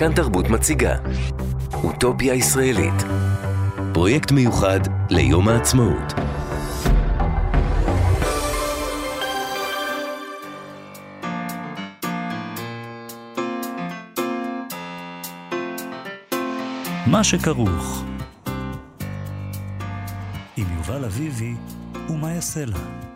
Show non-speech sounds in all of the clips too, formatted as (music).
כאן תרבות מציגה. אוטופיה ישראלית. פרויקט מיוחד ליום העצמאות. מה שכרוך. עם יובל אביבי ומה יעשה לה.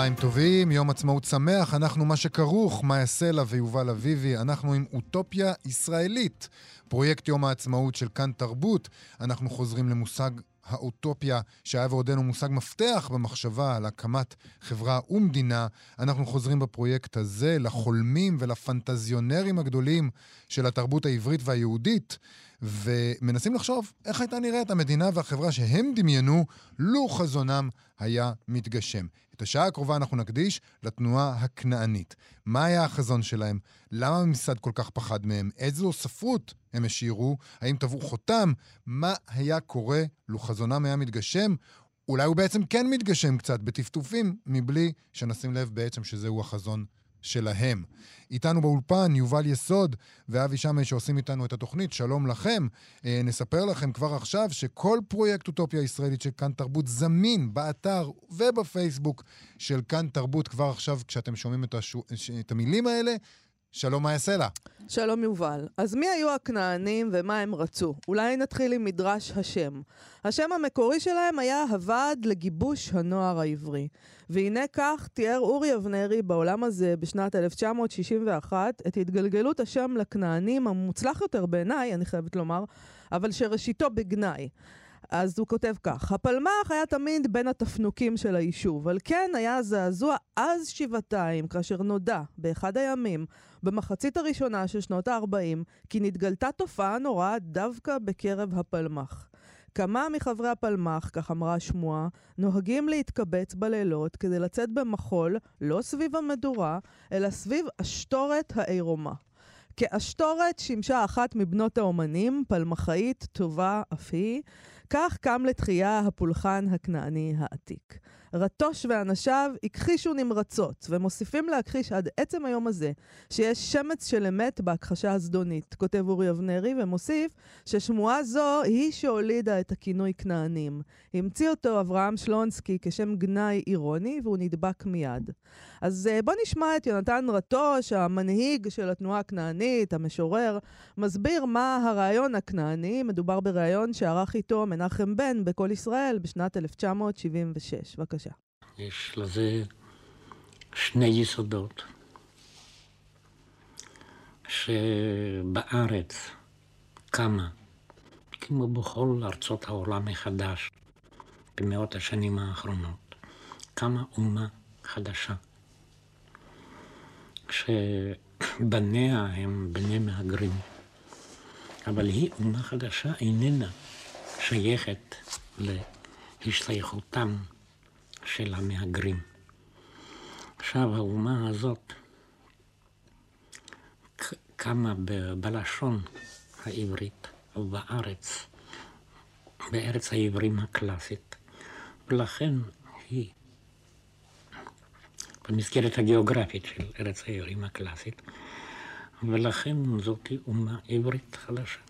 צהריים טובים, יום עצמאות שמח, אנחנו מה שכרוך, מאיה סלע ויובל אביבי, אנחנו עם אוטופיה ישראלית, פרויקט יום העצמאות של כאן תרבות. אנחנו חוזרים למושג האוטופיה, שהיה ועודנו מושג מפתח במחשבה על הקמת חברה ומדינה. אנחנו חוזרים בפרויקט הזה לחולמים ולפנטזיונרים הגדולים של התרבות העברית והיהודית. ומנסים לחשוב איך הייתה נראית המדינה והחברה שהם דמיינו לו חזונם היה מתגשם. את השעה הקרובה אנחנו נקדיש לתנועה הכנענית. מה היה החזון שלהם? למה הממסד כל כך פחד מהם? איזו ספרות הם השאירו? האם טבעו חותם? מה היה קורה לו חזונם היה מתגשם? אולי הוא בעצם כן מתגשם קצת בטפטופים, מבלי שנשים לב בעצם שזהו החזון שלהם. איתנו באולפן יובל יסוד ואבי שמש שעושים איתנו את התוכנית, שלום לכם. אה, נספר לכם כבר עכשיו שכל פרויקט אוטופיה ישראלית של כאן תרבות זמין באתר ובפייסבוק של כאן תרבות כבר עכשיו כשאתם שומעים את, השו... את המילים האלה. שלום מאיה סלע. שלום יובל. אז מי היו הכנענים ומה הם רצו? אולי נתחיל עם מדרש השם. השם המקורי שלהם היה הוועד לגיבוש הנוער העברי. והנה כך תיאר אורי אבנרי בעולם הזה בשנת 1961 את התגלגלות השם לכנענים המוצלח יותר בעיניי, אני חייבת לומר, אבל שראשיתו בגנאי. אז הוא כותב כך: הפלמ"ח היה תמיד בין התפנוקים של היישוב, על כן היה זעזוע עז שבעתיים כאשר נודע, באחד הימים, במחצית הראשונה של שנות ה-40, כי נתגלתה תופעה נוראה דווקא בקרב הפלמ"ח. כמה מחברי הפלמ"ח, כך אמרה השמועה, נוהגים להתקבץ בלילות כדי לצאת במחול, לא סביב המדורה, אלא סביב אשתורת העירומה. כאשתורת שימשה אחת מבנות האומנים, פלמחאית טובה אף היא, כך קם לתחייה הפולחן הכנעני העתיק. רטוש ואנשיו הכחישו נמרצות, ומוסיפים להכחיש עד עצם היום הזה שיש שמץ של אמת בהכחשה הזדונית, כותב אורי אבנרי, ומוסיף ששמועה זו היא שהולידה את הכינוי כנענים. המציא אותו אברהם שלונסקי כשם גנאי אירוני, והוא נדבק מיד. אז אה, בוא נשמע את יונתן רטוש, המנהיג של התנועה הכנענית, המשורר, מסביר מה הרעיון הכנעני. מדובר בריאיון שערך איתו מנחם בן ב"קול ישראל" בשנת 1976. בבקשה. יש לזה שני יסודות. שבארץ קמה, כמו בכל ארצות העולם מחדש, במאות השנים האחרונות, קמה אומה חדשה. שבניה הם בני מהגרים. אבל היא אומה חדשה איננה שייכת להשתייכותם של המהגרים. עכשיו, האומה הזאת קמה בלשון העברית, ובארץ, בארץ העברים הקלאסית, ולכן היא במסגרת הגיאוגרפית של ארץ העברים הקלאסית, ולכן זאת אומה עברית חדשה.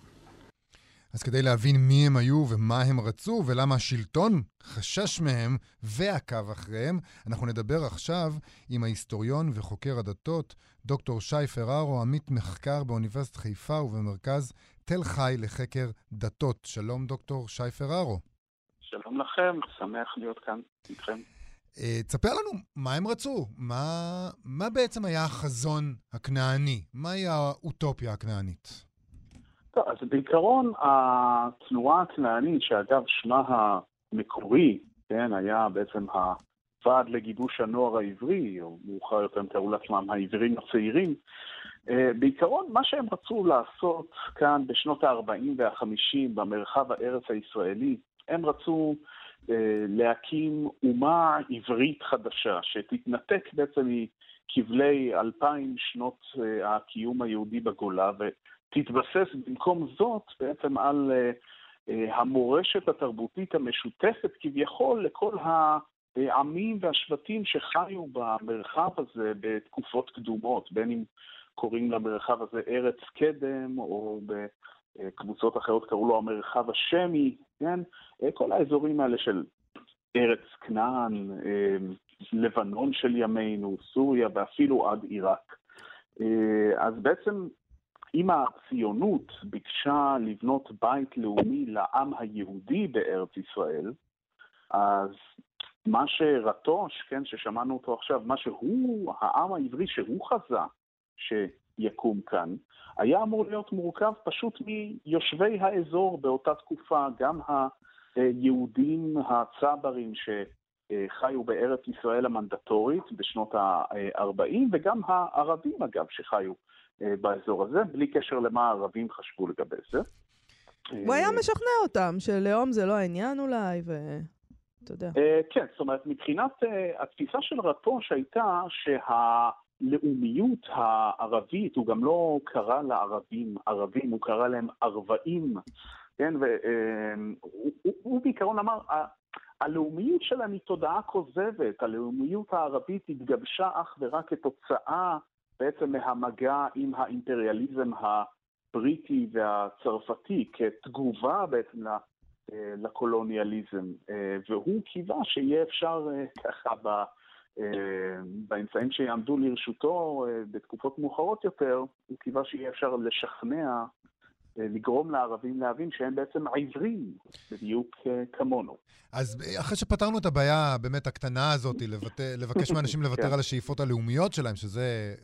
אז כדי להבין מי הם היו ומה הם רצו ולמה השלטון חשש מהם ועקב אחריהם, אנחנו נדבר עכשיו עם ההיסטוריון וחוקר הדתות, דוקטור שי פררו, עמית מחקר באוניברסיטת חיפה ובמרכז תל חי לחקר דתות. שלום, דוקטור שי פררו. שלום לכם, שמח להיות כאן איתכם. Uh, תספר לנו מה הם רצו, מה, מה בעצם היה החזון הכנעני, מהי האוטופיה הכנענית? אז בעיקרון התנועה הכנענית, שאגב שמה המקורי, כן, היה בעצם הוועד לגיבוש הנוער העברי, או מאוחר יותר הם קראו לעצמם העברים הצעירים, uh, בעיקרון מה שהם רצו לעשות כאן בשנות ה-40 וה-50 במרחב הארץ הישראלי, הם רצו אה, להקים אומה עברית חדשה, שתתנתק בעצם מכבלי אלפיים שנות אה, הקיום היהודי בגולה, ותתבסס במקום זאת בעצם על אה, המורשת התרבותית המשותפת כביכול לכל העמים והשבטים שחיו במרחב הזה בתקופות קדומות, בין אם קוראים למרחב הזה ארץ קדם, או בקבוצות אחרות קראו לו המרחב השמי, כן? כל האזורים האלה של ארץ כנען, לבנון של ימינו, סוריה ואפילו עד עיראק. אז בעצם אם הציונות ביקשה לבנות בית לאומי לעם היהודי בארץ ישראל, אז מה שרטוש, כן, ששמענו אותו עכשיו, מה שהוא, העם העברי שהוא חזה שיקום כאן, היה אמור להיות מורכב פשוט מיושבי האזור באותה תקופה, גם היהודים הצברים שחיו בארץ ישראל המנדטורית בשנות ה-40, וגם הערבים, אגב, שחיו באזור הזה, בלי קשר למה הערבים חשבו לגבי זה. הוא היה משכנע אותם שלאום זה לא העניין אולי, ו... אתה יודע. כן, זאת אומרת, מבחינת התפיסה של רטוש הייתה שהלאומיות הערבית, הוא גם לא קרא לערבים ערבים, הוא קרא להם ערבאים, כן, והוא בעיקרון אמר, הלאומיות שלהם היא תודעה כוזבת, הלאומיות הערבית התגבשה אך ורק כתוצאה בעצם מהמגע עם האימפריאליזם הבריטי והצרפתי, כתגובה בעצם לקולוניאליזם, והוא קיווה שיהיה אפשר ככה ב... באמצעים שיעמדו לרשותו בתקופות מאוחרות יותר, הוא קיווה שיהיה אפשר לשכנע, לגרום לערבים להבין שהם בעצם עיוורים, בדיוק כמונו. אז אחרי שפתרנו את הבעיה באמת הקטנה הזאת, לבקש מאנשים (laughs) לוותר על השאיפות הלאומיות שלהם, שזה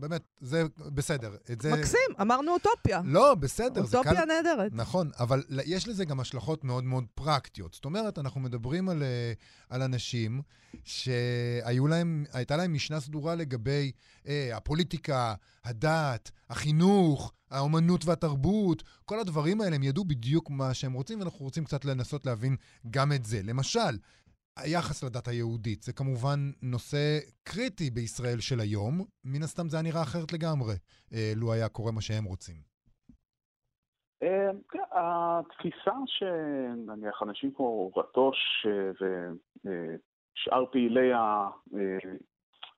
באמת, זה בסדר. זה... מקסים, אמרנו אוטופיה. לא, בסדר. אוטופיה קל... נהדרת. נכון, אבל יש לזה גם השלכות מאוד מאוד פרקטיות. זאת אומרת, אנחנו מדברים על, אה, על אנשים שהייתה להם משנה סדורה לגבי אה, הפוליטיקה, הדת, החינוך, האומנות והתרבות, כל הדברים האלה, הם ידעו בדיוק מה שהם רוצים, ואנחנו רוצים קצת לנסות להבין גם את זה. למשל, היחס לדת היהודית. זה כמובן נושא קריטי בישראל של היום. מן הסתם זה היה נראה אחרת לגמרי, אה, לו היה קורה מה שהם רוצים. אה, כן, התפיסה שנניח אנשים כמו רטוש אה, ושאר פעילי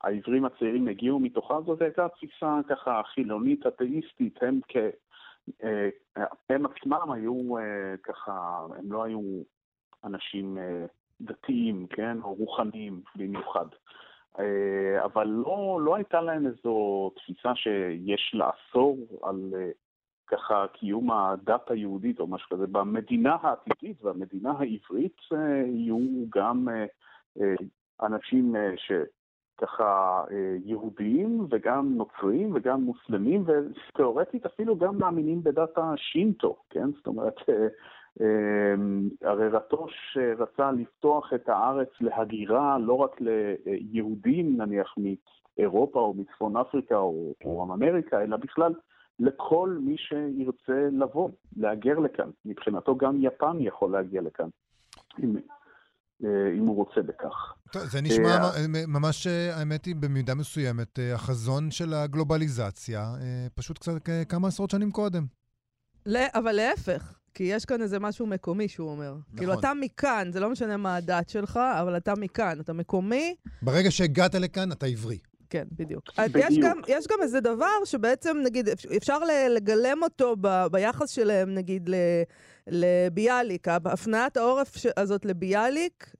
העברים הצעירים הגיעו מתוכה, זאת הייתה תפיסה ככה חילונית, אתאיסטית, הם כ... הם עצמם היו ככה, הם לא היו אנשים דתיים, כן, או רוחניים במיוחד. אה, אבל לא, לא הייתה להם איזו תפיסה שיש לאסור על אה, ככה קיום הדת היהודית או משהו כזה. במדינה העתידית והמדינה העברית אה, יהיו גם אנשים שככה יהודיים וגם נוצרים וגם מוסלמים ותאורטית אפילו גם מאמינים בדת השינטו, כן? זאת אומרת, הרי רטוש רצה לפתוח את הארץ להגירה לא רק ליהודים נניח מאירופה או מצפון אפריקה או דרום אמריקה, אלא בכלל לכל מי שירצה לבוא, להגר לכאן. מבחינתו גם יפן יכול להגיע לכאן, אם, אה, אם הוא רוצה בכך. טוב, זה נשמע אה, ממש, האמת היא, במידה מסוימת, אה, החזון של הגלובליזציה, פשוט קצת כמה עשרות שנים קודם. אבל להפך, כי יש כאן איזה משהו מקומי שהוא אומר. נכון. כאילו, אתה מכאן, זה לא משנה מה הדת שלך, אבל אתה מכאן, אתה מקומי. ברגע שהגעת לכאן, אתה עברי. כן, בדיוק. בדיוק. יש גם, יש גם איזה דבר שבעצם, נגיד, אפשר לגלם אותו ב, ביחס שלהם, נגיד, ל, לביאליק, הפניית העורף הזאת לביאליק,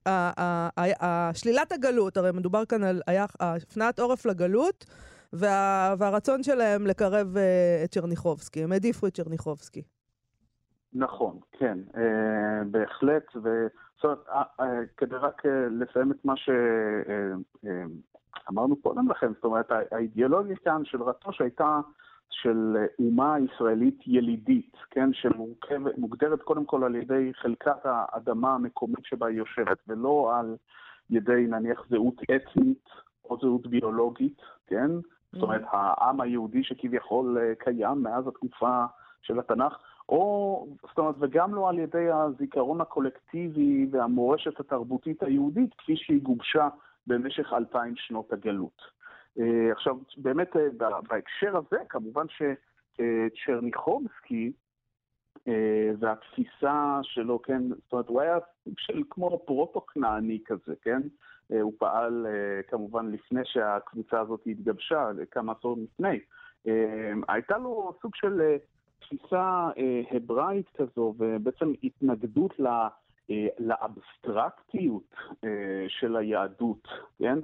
שלילת הגלות, הרי מדובר כאן על הפניית עורף לגלות, וה, והרצון שלהם לקרב uh, את צ'רניחובסקי, הם העדיפו את צ'רניחובסקי. נכון, כן, אה, בהחלט, זאת אומרת, אה, אה, כדי רק לסיים את מה שאמרנו קודם לכן, זאת אומרת, האידיאולוגיה כאן של רטוש הייתה של אומה ישראלית ילידית, כן, שמוגדרת קודם כל על ידי חלקת האדמה המקומית שבה היא יושבת, ולא על ידי נניח זהות אתנית או זהות ביולוגית, כן? זאת אומרת, העם היהודי שכביכול קיים מאז התקופה של התנ"ך, או, זאת אומרת, וגם לא על ידי הזיכרון הקולקטיבי והמורשת התרבותית היהודית, כפי שהיא גובשה במשך אלפיים שנות הגלות. אה, עכשיו, באמת, אה, בהקשר הזה, כמובן שצ'רניחובסקי אה, והתפיסה שלו, כן, זאת אומרת, הוא היה סוג של כמו פרוטו-כנעני כזה, כן? הוא פעל כמובן לפני שהקבוצה הזאת התגבשה, כמה עשורים לפני. הייתה לו סוג של תפיסה הבראית כזו, ובעצם התנגדות ל... לאבסטרקטיות של היהדות, כן?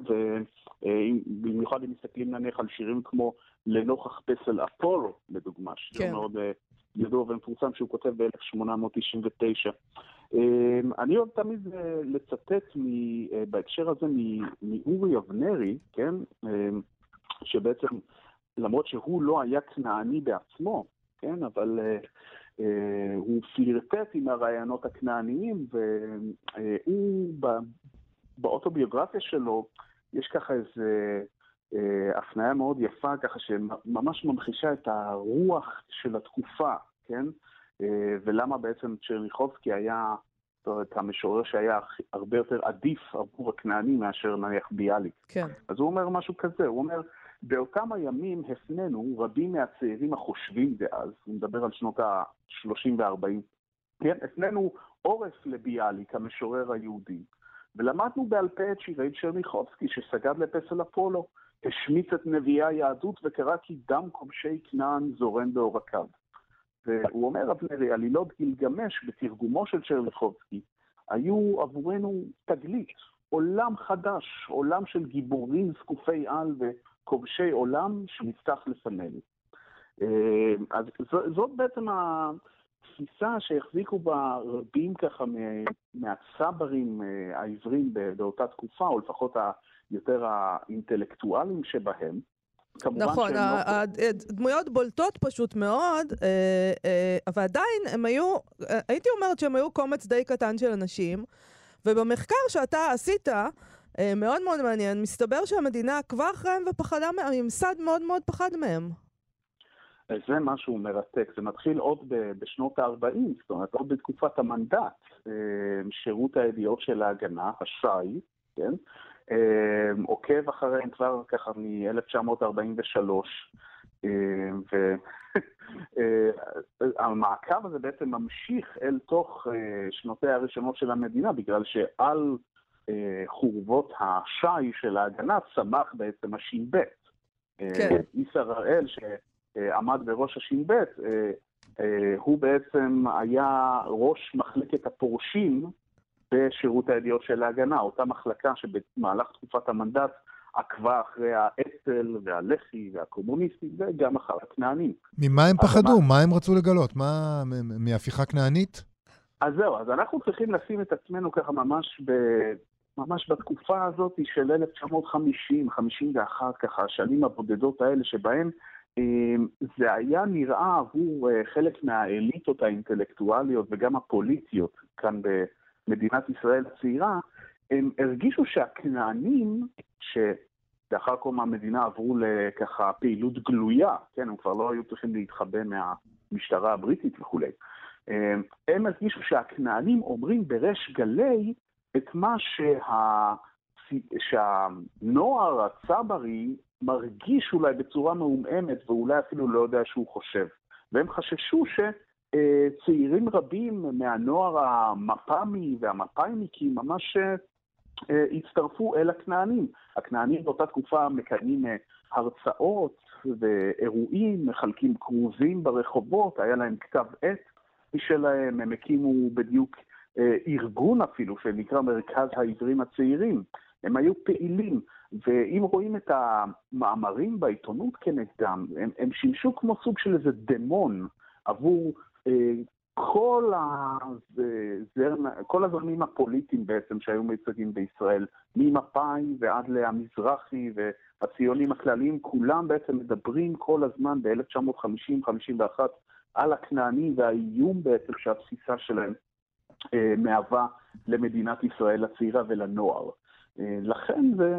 ובמיוחד אם מסתכלים נניח על שירים כמו לנוכח פסל אפולו, לדוגמה, שיר כן. מאוד ידוע ומפורסם שהוא כותב ב-1899. אמ, אני אוהב תמיד אה, לצטט אה, בהקשר הזה מאורי אבנרי, כן? שבעצם, למרות שהוא לא היה כנעני בעצמו, כן? אבל uh, uh, הוא פלירטט עם הרעיונות הכנעניים, והוא, באוטוביוגרפיה שלו, יש ככה איזה אה, הפניה מאוד יפה, ככה שממש ממחישה את הרוח של התקופה, כן? אה, ולמה בעצם צ'רניחובסקי היה, זאת אומרת, המשורר שהיה הרבה יותר עדיף עבור הכנעני מאשר נניח ביאליק. כן. אז הוא אומר משהו כזה, הוא אומר, באותם הימים הפנינו רבים מהצעירים החושבים דאז, הוא מדבר על שנות ה-30 וה-40, כן, הפנינו עורף לביאליק, המשורר היהודי, ולמדנו בעל פה את שירי צ'רניחובסקי שסגד לפסל אפולו. השמיץ את נביאי היהדות וקרא כי דם כובשי כנען זורם בעורקיו. והוא אומר, אבנרי, עלילות גילגמש בתרגומו של צ'רליחובסקי היו עבורנו תגלית, עולם חדש, עולם של גיבורים זקופי על וכובשי עולם שנפתח לפנינו. אה, אז זאת בעצם התפיסה שהחזיקו בה רבים ככה מהצברים אה, העברים באותה תקופה, או לפחות יותר האינטלקטואלים שבהם. נכון, לא- הדמויות בולטות פשוט מאוד, אה, אבל עדיין הם היו, הייתי אומרת שהם היו קומץ די קטן של אנשים, ובמחקר שאתה עשית, מאוד מאוד מעניין, מסתבר שהמדינה עקבה אחריהם ופחדה מהם, הממסד מאוד מאוד פחד מהם. זה משהו מרתק, זה מתחיל עוד בשנות ה-40, זאת אומרת, עוד בתקופת המנדט, שירות הידיעות של ההגנה, הש"י, כן? אמ, עוקב אחריהם כבר ככה מ-1943, אמ, והמעקב אה, הזה בעצם ממשיך אל תוך אה, שנותיה הראשונות של המדינה, בגלל שעל אה, חורבות השי של ההגנה צמח בעצם הש"ב. כן. איסר הראל, שעמד בראש הש"ב, הוא בעצם היה ראש מחלקת הפורשים בשירות הידיעות של ההגנה, אותה מחלקה שבמהלך תקופת המנדט עקבה אחרי האצ"ל והלח"י והקומוניסטים וגם אחר הכנענים. ממה הם פחדו? מה... מה הם רצו לגלות? מה, מהפיכה כנענית? אז זהו, אז אנחנו צריכים לשים את עצמנו ככה ממש ב... ממש בתקופה הזאת של 1950, 51, ככה, השנים הבודדות האלה שבהן אה, זה היה נראה עבור אה, חלק מהאליטות האינטלקטואליות וגם הפוליטיות כאן ב... מדינת ישראל הצעירה, הם הרגישו שהכנענים, שלאחר קום המדינה עברו לככה פעילות גלויה, כן, הם כבר לא היו צריכים להתחבא מהמשטרה הבריטית וכולי, הם הרגישו שהכנענים אומרים בריש גלי את מה שה... שהנוער הצברי מרגיש אולי בצורה מעומעמת ואולי אפילו לא יודע שהוא חושב. והם חששו ש... אה, רבים מהנוער המפ"מי והמפא"יניקי ממש אה, הצטרפו אל הכנענים. הכנענים באותה תקופה מקיימים אה, הרצאות ואירועים, מחלקים כרוזים ברחובות, היה להם כתב עת משלהם, הם הקימו בדיוק ארגון אפילו, שנקרא מרכז העברים הצעירים. הם היו פעילים, ואם רואים את המאמרים בעיתונות כנגדם, הם, הם שימשו כמו סוג של איזה דמון עבור כל, הזר, כל הזרמים הפוליטיים בעצם שהיו מיוצגים בישראל, ממפא"י ועד למזרחי והציונים הכלליים, כולם בעצם מדברים כל הזמן ב-1950-51 על הכנענים והאיום בעצם שהתפיסה שלהם אה, מהווה למדינת ישראל הצעירה ולנוער. לכן זה,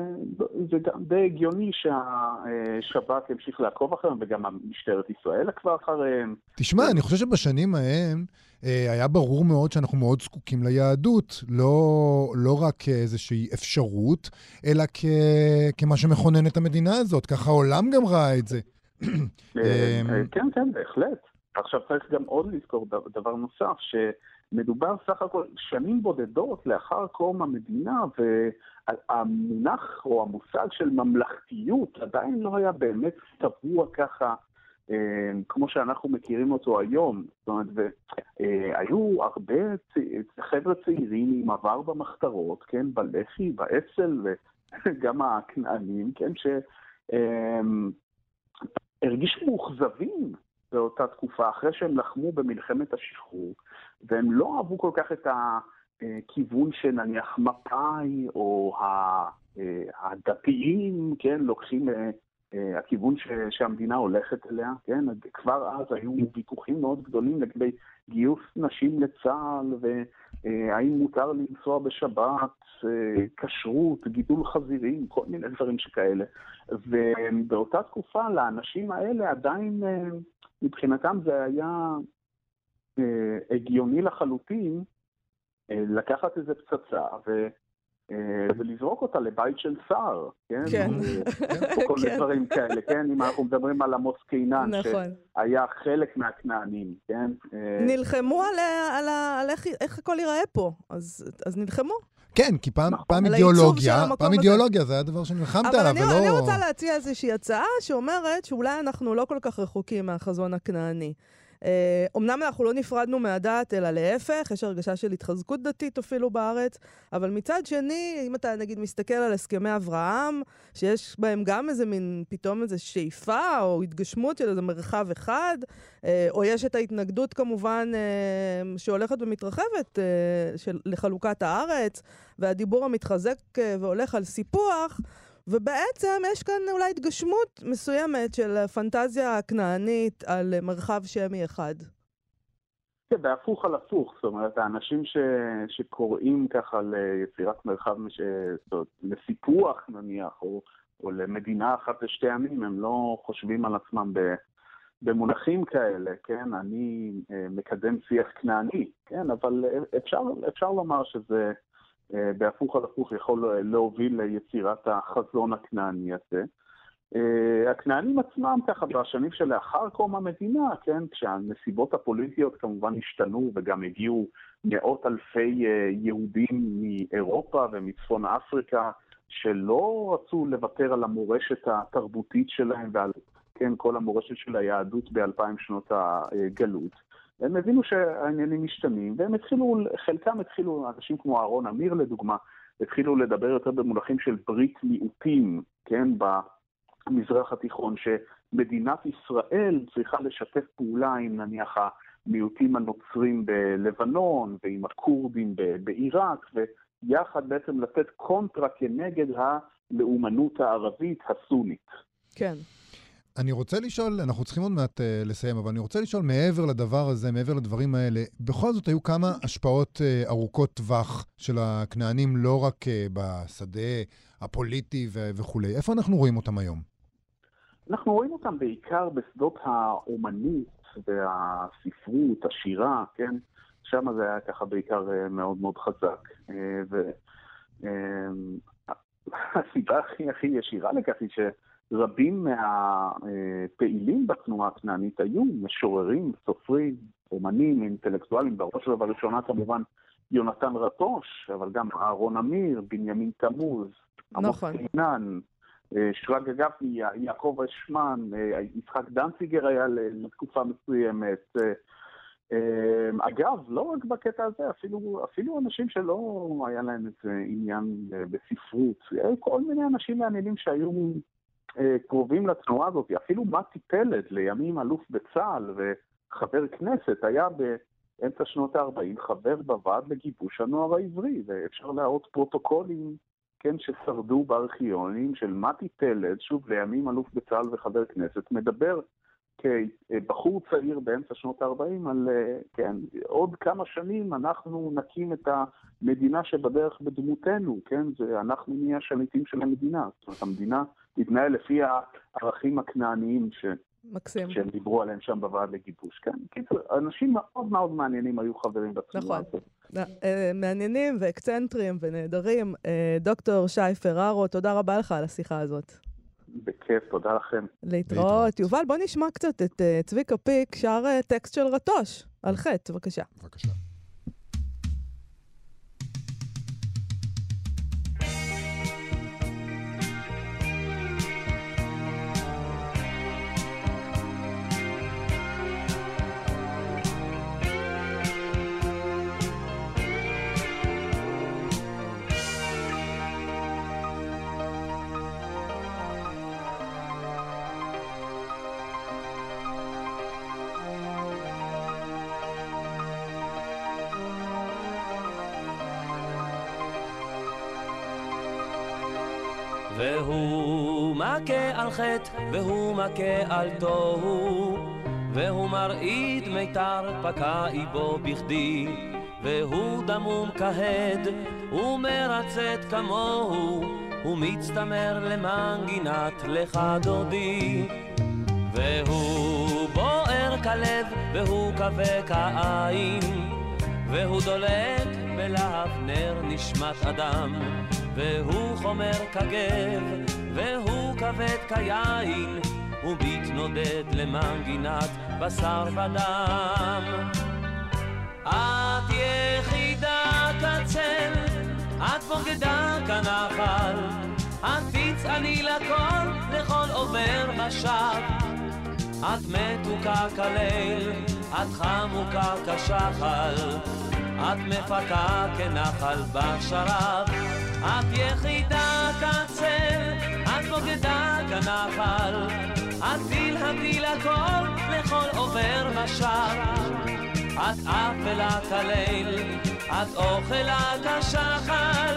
זה גם די הגיוני שהשב"כ ימשיך לעקוב אחריהם, וגם משטרת ישראל עקבה אחריהם. תשמע, אני חושב שבשנים ההם אה, היה ברור מאוד שאנחנו מאוד זקוקים ליהדות, לא, לא רק כאיזושהי אפשרות, אלא כ, כמה שמכונן את המדינה הזאת. ככה העולם גם ראה את זה. אה, (clears throat) אמ, כן, כן, בהחלט. עכשיו צריך גם עוד לזכור דבר נוסף, שמדובר סך הכל שנים בודדות לאחר קום המדינה, והמונח או המושג של ממלכתיות עדיין לא היה באמת טבוע ככה. אה, כמו שאנחנו מכירים אותו היום. זאת אומרת, והיו הרבה חבר'ה צעירים עם עבר במחתרות, כן, בלח"י, באצ"ל, וגם הכנענים, כן, שהרגישו מאוכזבים באותה תקופה, אחרי שהם לחמו במלחמת השחרור, והם לא אהבו כל כך את הכיוון שנניח מפא"י או הדתיים, כן, לוקחים אה, הכיוון ש, שהמדינה הולכת אליה, כן? כבר אז היו ויכוחים מאוד גדולים לגבי גיוס נשים לצה"ל, והאם מותר לנסוע בשבת, אה, כשרות, גידול חזירים, כל מיני דברים שכאלה. ובאותה תקופה, לאנשים האלה עדיין, אה, מבחינתם זה היה הגיוני לחלוטין לקחת איזה פצצה, ו... אה, ולזרוק אותה לבית של שר, כן? כן. כל מיני כן. דברים כאלה, כן? אם אנחנו מדברים על עמוס קינן, נכון. שהיה חלק מהכנענים, כן? אה, נלחמו על איך הכל ייראה פה, אז נלחמו. כן, כי פעם, נכון. פעם אידיאולוגיה, פעם אידיאולוגיה זה היה דבר שנלחמת עליו, ולא... אבל אני רוצה להציע איזושהי הצעה שאומרת שאולי אנחנו לא כל כך רחוקים מהחזון הכנעני. אומנם אה, אנחנו לא נפרדנו מהדת, אלא להפך, יש הרגשה של התחזקות דתית אפילו בארץ, אבל מצד שני, אם אתה נגיד מסתכל על הסכמי אברהם, שיש בהם גם איזה מין, פתאום איזו שאיפה או התגשמות של איזה מרחב אחד, אה, או יש את ההתנגדות כמובן אה, שהולכת ומתרחבת של, לחלוקת הארץ, והדיבור המתחזק והולך על סיפוח, ובעצם יש כאן אולי התגשמות מסוימת של הפנטזיה הכנענית על מרחב שמי אחד. כן, בהפוך על הפוך, זאת אומרת, האנשים ש, שקוראים ככה ליצירת מרחב, ש, לסיפוח נניח, או, או למדינה אחת לשתי עמים, הם לא חושבים על עצמם ב, במונחים כאלה, כן? אני אה, מקדם שיח כנעני, כן? אבל אפשר, אפשר לומר שזה בהפוך על הפוך יכול להוביל ליצירת החזון הכנעני הזה. אה, הכנענים עצמם ככה בשנים שלאחר קום המדינה, כן, כשהנסיבות הפוליטיות כמובן השתנו וגם הגיעו מאות אלפי אה, יהודים מאירופה ומצפון אפריקה שלא רצו לוותר על המורשת התרבותית שלהם ועל כן, כל המורשת של היהדות באלפיים שנות הגלות. הם הבינו שהעניינים משתנים, והם התחילו, חלקם התחילו, אנשים כמו אהרון אמיר לדוגמה, התחילו לדבר יותר במונחים של ברית מיעוטים, כן, במזרח התיכון, שמדינת ישראל צריכה לשתף פעולה עם נניח המיעוטים הנוצרים בלבנון ועם הכורדים בעיראק, ויחד בעצם לתת קונטרה כנגד הלאומנות הערבית הסונית. כן. אני רוצה לשאול, אנחנו צריכים עוד מעט uh, לסיים, אבל אני רוצה לשאול מעבר לדבר הזה, מעבר לדברים האלה, בכל זאת היו כמה השפעות uh, ארוכות טווח של הכנענים, לא רק uh, בשדה הפוליטי ו- וכולי. איפה אנחנו רואים אותם היום? אנחנו רואים אותם בעיקר בשדות האומנית והספרות, השירה, כן? שם זה היה ככה בעיקר uh, מאוד מאוד חזק. Uh, והסיבה הכי הכי ישירה לכך היא ש... רבים מהפעילים בתנועה הכנענית היו משוררים, סופרים, אומנים, אינטלקטואלים, בראש ובראשונה כמובן יונתן רטוש, אבל גם אהרון אמיר, בנימין תמוז, עמוס נכון. קינן, אה, שרגא גפני, יעקב אשמן, אה, יצחק דנציגר היה לתקופה מסוימת. אה, אגב, לא רק בקטע הזה, אפילו, אפילו אנשים שלא היה להם איזה עניין בספרות, כל מיני אנשים מעניינים שהיו קרובים לתנועה הזאת. אפילו מתי פלד, לימים אלוף בצה"ל וחבר כנסת, היה באמצע שנות ה-40 חבר בוועד לגיבוש הנוער העברי, ואפשר להראות פרוטוקולים, כן, ששרדו בארכיונים של מתי פלד, שוב, לימים אלוף בצה"ל וחבר כנסת, מדבר כבחור צעיר באמצע שנות ה-40 על, אה, כן, עוד כמה שנים אנחנו נקים את המדינה שבדרך בדמותנו, כן, זה אנחנו נהיה השליטים של המדינה. זאת אומרת, המדינה תתנהל לפי הערכים הכנעניים ש... מקסים. שהם דיברו עליהם שם בוועד לגיבוש. כן, קיצור, אנשים מאוד מאוד מעניינים היו חברים בתנועה נכון. הזאת. אה, מעניינים ואקצנטרים ונהדרים. אה, דוקטור שי פררו, תודה רבה לך על השיחה הזאת. בכיף, תודה לכם. להתראות. יובל, בוא נשמע קצת את אה, צביקה פיק, שר אה, טקסט של רטוש, על חטא, בבקשה. בבקשה. והוא מכה על חטא, והוא מכה על תוהו, והוא מרעיד מיתר פקע איבו בכדי, והוא דמום כהד, ומרצת כמוהו, ומצטמר למנגינת לך דודי. והוא בוער כלב, והוא כבה כעין, והוא דולק בלהב נר נשמת אדם, והוא חומר כגב, והוא כבד כיין, ומתנודד למנגינת בשר ודם. את יחידה כצל, את בוגדה כנחל, את תצעני לכל, לכל עובר ושב. את מתוקה כליל, את חמוקה כשחל, את מפקה כנחל בשרב. את יחידה כצל, את בוגדה כנחל, את תלהבי לכל, לכל עובר ושב. את אפלה כליל, את אוכלה כשחל,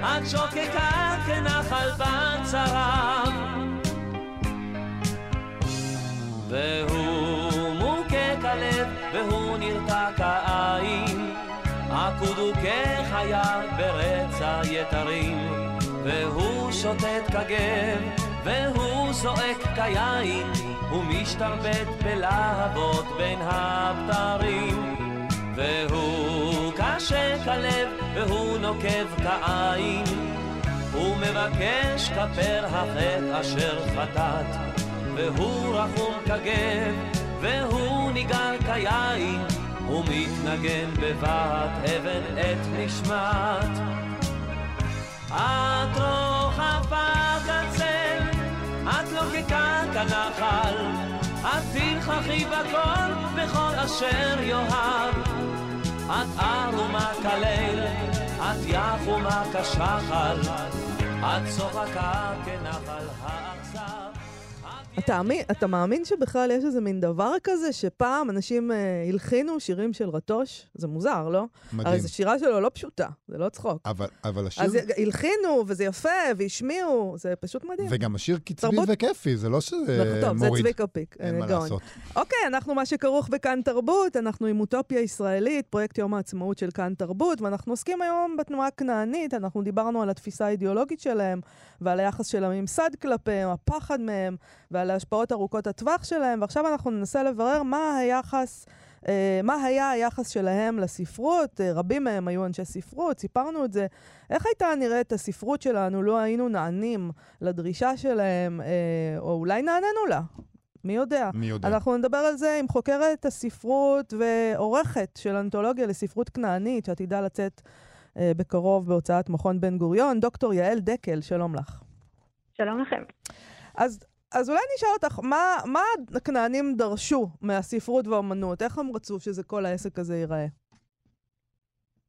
את שוקקה כנחל בצרב. והוא מוכה כלב, והוא נרתע כעין, עקוד הוא כחיה ברצע יתרים, והוא שוטט כגב, והוא זועק כיין, הוא משתרבט בלהבות בין הבתרים. והוא קשה כלב, והוא נוקב כעין, הוא מבקש כפר החטא אשר חטאת. והוא רחום כגב, והוא ניגר כיין, הוא מתנגן בבת אבן את נשמת. את רוחבה כצל, את לוקקה כנחל, את תלככי בכל, בכל אשר יאהב. את ערומה כליל, את יחומה כשחל, את צוחקה כנחל האכזב. אתה, אתה מאמין שבכלל יש איזה מין דבר כזה, שפעם אנשים אה, הלחינו שירים של רטוש? זה מוזר, לא? מדהים. הרי זו שירה שלו לא פשוטה, זה לא צחוק. אבל, אבל השיר... אז הלחינו, וזה יפה, והשמיעו, זה פשוט מדהים. וגם השיר קצבי תרבות- וכיפי, זה לא שזה טוב, זה מוריד. צביקה פיק, אין אה, מה גאון. לעשות. אוקיי, אנחנו מה שכרוך בכאן תרבות, אנחנו עם אוטופיה ישראלית, פרויקט יום העצמאות של כאן תרבות, ואנחנו עוסקים היום בתנועה הכנענית, אנחנו דיברנו על התפיסה האידיאולוגית שלהם, ועל היחס של הממסד כלפיהם, הפחד מהם, ועל ההשפעות ארוכות הטווח שלהם, ועכשיו אנחנו ננסה לברר מה היחס... אה, מה היה היחס שלהם לספרות? אה, רבים מהם היו אנשי ספרות, סיפרנו את זה. איך הייתה נראית הספרות שלנו לו היינו נענים לדרישה שלהם, אה, או אולי נעננו לה? מי יודע? מי יודע. אנחנו נדבר על זה עם חוקרת הספרות ועורכת של אנתולוגיה לספרות כנענית, שעתידה לצאת אה, בקרוב בהוצאת מכון בן גוריון, דוקטור יעל דקל, שלום לך. שלום לכם. אז, אז אולי נשאל אותך, מה, מה הכנענים דרשו מהספרות והאומנות? איך הם רצו שזה כל העסק הזה ייראה?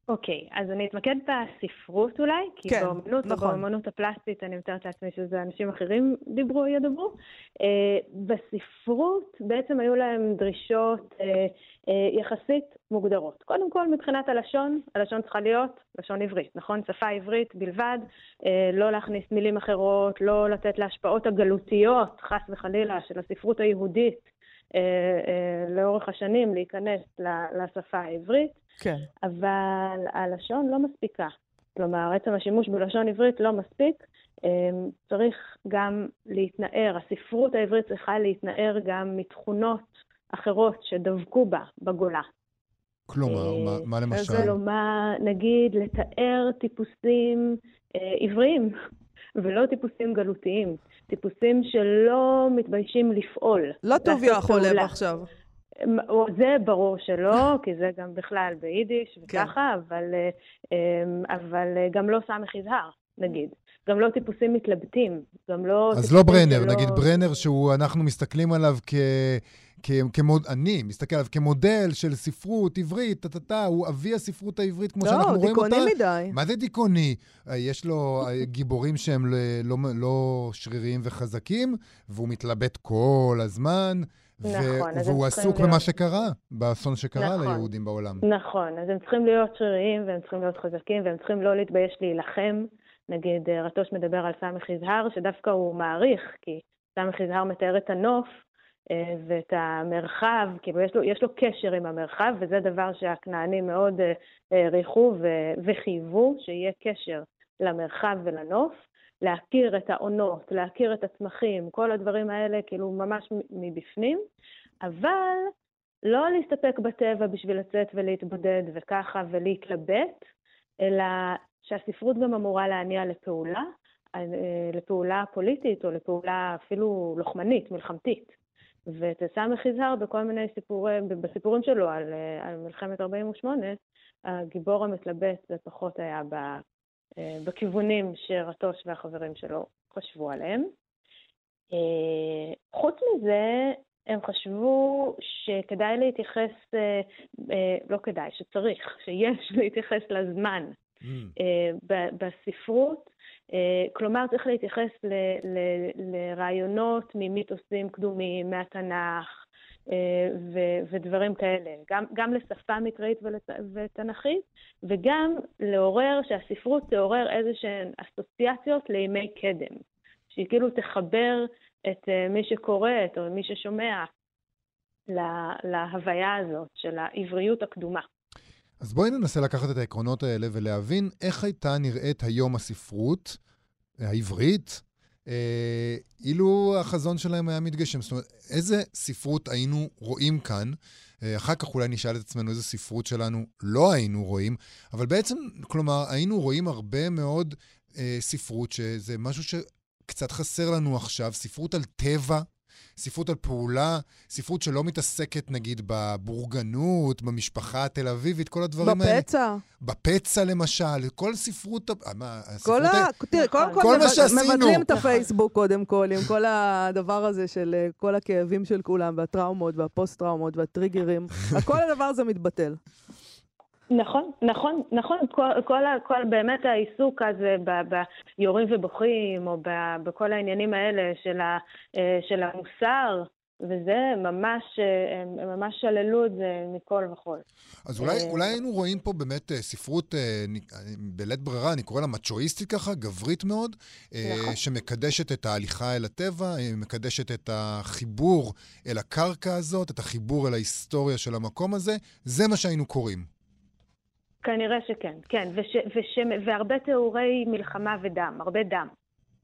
אוקיי, אז אני אתמקד בספרות אולי, כי כן, באומנות נכון. ובאומנות הפלסטית אני מתארת לעצמי שזה אנשים אחרים דיברו, ידברו. אה, בספרות בעצם היו להם דרישות אה, אה, יחסית מוגדרות. קודם כל, מבחינת הלשון, הלשון צריכה להיות לשון עברית, נכון? שפה עברית בלבד, אה, לא להכניס מילים אחרות, לא לתת להשפעות הגלותיות, חס וחלילה, של הספרות היהודית לאורך השנים להיכנס ל- לשפה העברית. כן. אבל הלשון לא מספיקה. כלומר, עצם השימוש בלשון עברית לא מספיק, אמ, צריך גם להתנער, הספרות העברית צריכה להתנער גם מתכונות אחרות שדבקו בה בגולה. כלומר, אה, מה- מה למשל? כלומר, נגיד לתאר טיפוסים אה, עבריים ולא טיפוסים גלותיים. טיפוסים שלא מתביישים לפעול. לא טוב יחולב פעולה. עכשיו. זה ברור שלא, (laughs) כי זה גם בכלל ביידיש כן. וככה, אבל, אה, אה, אבל אה, גם לא סמך יזהר, נגיד. גם לא טיפוסים מתלבטים, גם לא... אז לא ברנר, שלא- נגיד ברנר שהוא, אנחנו מסתכלים עליו כ... כמוד... אני מסתכל עליו כמודל של ספרות עברית, טה-טה-טה, הוא אבי הספרות העברית כמו שאנחנו לא, רואים אותה. דיכאוני מדי. מה זה דיכאוני? אה, יש לו אה, גיבורים שהם ל- לא, לא שריריים וחזקים, והוא מתלבט כל הזמן. ו- נכון, והוא עסוק להיות- במה שקרה, באסון שקרה נכון. ליהודים בעולם. נכון, אז הם צריכים להיות שריריים והם צריכים להיות חזקים והם צריכים לא להתבייש להילחם. נגיד, אה, רטוש מדבר על סמך יזהר, שדווקא הוא מעריך, כי סמך יזהר מתאר את הנוף ואת המרחב, כאילו יש לו, יש לו קשר עם המרחב, וזה דבר שהכנענים מאוד אה, העריכו וחייבו, שיהיה קשר למרחב ולנוף. להכיר את העונות, להכיר את הצמחים, כל הדברים האלה כאילו ממש מבפנים, אבל לא להסתפק בטבע בשביל לצאת ולהתבודד וככה ולהתלבט, אלא שהספרות גם אמורה להניע לפעולה, אה, לפעולה פוליטית או לפעולה אפילו לוחמנית, מלחמתית. ואת סמך יזהר בכל מיני סיפורים, בסיפורים שלו על, אה, על מלחמת 48, הגיבור המתלבט זה פחות היה ב, אה, בכיוונים שרטוש והחברים שלו חשבו עליהם. אה, חוץ מזה, הם חשבו שכדאי להתייחס, לא כדאי, שצריך, שיש (laughs) להתייחס לזמן ב- בספרות. אה, כלומר, צריך להתייחס ל- ל- לרעיונות ממיתוסים קדומים, מהתנ"ך אה, ו- ודברים כאלה. גם, גם לשפה מקראית ותנ"כית, וגם לעורר, שהספרות תעורר איזה שהן אסוציאציות לימי קדם. שהיא כאילו תחבר את אה, מי שקורא או מי ששומע לה- להוויה הזאת של העבריות הקדומה. אז בואי ננסה לקחת את העקרונות האלה ולהבין איך הייתה נראית היום הספרות העברית, אה, אילו החזון שלהם היה מתגשם. זאת אומרת, איזה ספרות היינו רואים כאן? אה, אחר כך אולי נשאל את עצמנו איזה ספרות שלנו לא היינו רואים, אבל בעצם, כלומר, היינו רואים הרבה מאוד אה, ספרות, שזה משהו שקצת חסר לנו עכשיו, ספרות על טבע. ספרות על פעולה, ספרות שלא מתעסקת נגיד בבורגנות, במשפחה התל אביבית, כל הדברים האלה. בפצע. בפצע למשל, כל ספרות... ה- מה, כל הספרות ה... תראה, קודם כל כל שעשינו. מבטלים את נכון. הפייסבוק קודם כל, עם כל הדבר הזה של אה, כל הכאבים של כולם, והטראומות, והפוסט-טראומות, והטריגרים. (laughs) כל הדבר הזה מתבטל. נכון, נכון, נכון. כל, כל, כל באמת העיסוק הזה ביורים ובוכים, או ב- בכל העניינים האלה של, ה, אה, של המוסר, וזה ממש, אה, הם ממש שללו את זה מכל וכול. אז אולי, אה, אולי היינו רואים פה באמת ספרות, בלית ברירה, אני קורא לה מצ'ואיסטית ככה, גברית מאוד, נכון. שמקדשת את ההליכה אל הטבע, מקדשת את החיבור אל הקרקע הזאת, את החיבור אל ההיסטוריה של המקום הזה. זה מה שהיינו קוראים. כנראה שכן, כן, וש, וש, והרבה תיאורי מלחמה ודם, הרבה דם.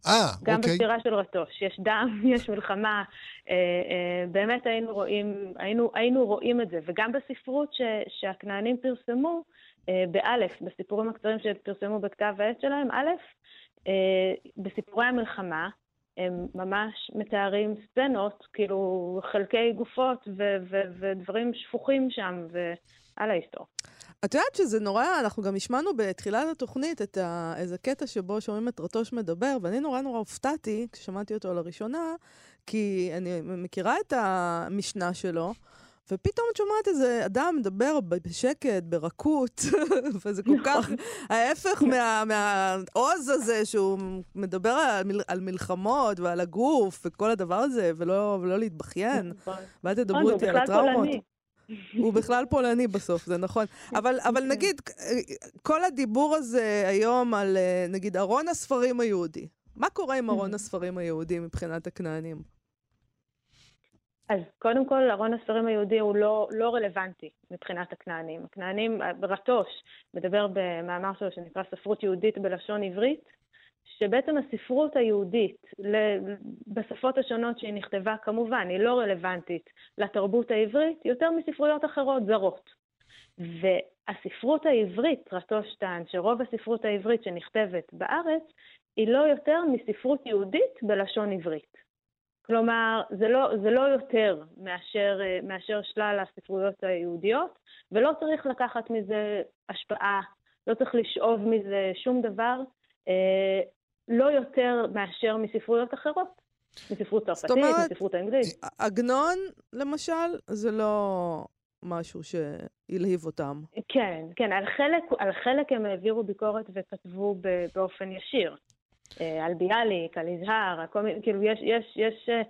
אה, גם אוקיי. בספירה של רטוש, יש דם, (laughs) יש מלחמה, אה, אה, באמת היינו רואים, היינו, היינו רואים את זה, וגם בספרות ש, שהכנענים פרסמו, אה, באלף, בסיפורים הקצרים שפרסמו בכתב העת שלהם, א', אה, בסיפורי המלחמה, הם ממש מתארים סצנות, כאילו חלקי גופות ו- ו- ודברים שפוכים שם, ועל ההיסטוריה. את יודעת שזה נורא, אנחנו גם השמענו בתחילת התוכנית את ה... איזה קטע שבו שומעים את רטוש מדבר, ואני נורא נורא הופתעתי כששמעתי אותו לראשונה, כי אני מכירה את המשנה שלו, ופתאום את שומעת איזה אדם מדבר בשקט, ברכות, (laughs) וזה כל כך ההפך מה- מהעוז הזה שהוא מדבר על, מל- על מלחמות ועל הגוף וכל הדבר הזה, ולא, ולא להתבכיין. נכון. ואל נכון, תדברו הוא איתי על הטראומות. הוא בכלל פולני בסוף, זה נכון. אבל, (laughs) אבל נגיד, כל הדיבור הזה היום על, אה, נגיד, ארון הספרים היהודי. מה קורה עם ארון (laughs) הספרים היהודי מבחינת הכנענים? אז קודם כל, ארון הספרים היהודי הוא לא, לא רלוונטי מבחינת הכנענים. הכנענים, רטוש מדבר במאמר שלו שנקרא ספרות יהודית בלשון עברית, שבעצם הספרות היהודית בשפות השונות שהיא נכתבה, כמובן, היא לא רלוונטית לתרבות העברית יותר מספרויות אחרות זרות. והספרות העברית, רטוש טען, שרוב הספרות העברית שנכתבת בארץ, היא לא יותר מספרות יהודית בלשון עברית. כלומר, זה לא, זה לא יותר מאשר, מאשר שלל הספרויות היהודיות, ולא צריך לקחת מזה השפעה, לא צריך לשאוב מזה שום דבר, אה, לא יותר מאשר מספרויות אחרות. מספרות צרפתית, מספרות האנגלית. עגנון, למשל, זה לא משהו שהלהיב אותם. כן, כן, על חלק, על חלק הם העבירו ביקורת וכתבו באופן ישיר. אה, על ביאליק, על יזהר, כאילו יש, יש, יש, אה,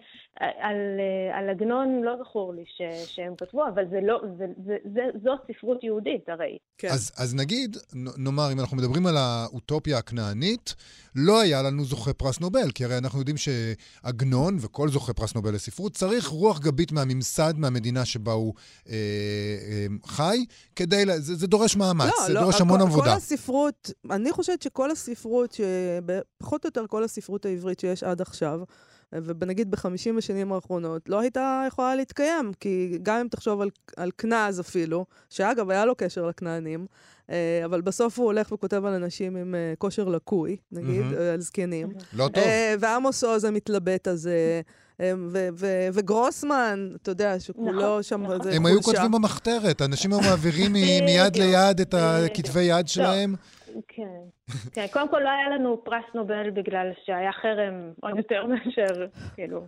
על, אה, על עגנון לא זכור לי ש, שהם כתבו, אבל זה לא, זה, זה, זה, זאת ספרות יהודית הרי. כן. אז, אז נגיד, נאמר, אם אנחנו מדברים על האוטופיה הכנענית, לא היה לנו זוכה פרס נובל, כי הרי אנחנו יודעים שעגנון וכל זוכה פרס נובל לספרות צריך רוח גבית מהממסד, מהמדינה שבה הוא אה, אה, חי, כדי, זה, זה דורש מאמץ, לא, זה לא, דורש המון כל, עבודה. כל הספרות, אני חושבת שכל הספרות, שפחות או יותר כל הספרות העברית שיש עד עכשיו, ונגיד בחמישים השנים האחרונות, לא הייתה יכולה להתקיים, כי גם אם תחשוב על, על כנז אפילו, שאגב, היה לו קשר לכנענים, אה, אבל בסוף הוא הולך וכותב על אנשים עם אה, כושר לקוי, נגיד, mm-hmm. על זקנים. לא טוב. ועמוס עוז המתלבט הזה. וגרוסמן, אתה יודע, שכולו נכון, שם, נכון. הם היו כותבים במחתרת, אנשים היו מעבירים (laughs) מיד ליד את הכתבי יד שלהם. כן. כן, קודם כל לא היה לנו פרס נובל בגלל שהיה חרם עוד יותר מאשר, כאילו...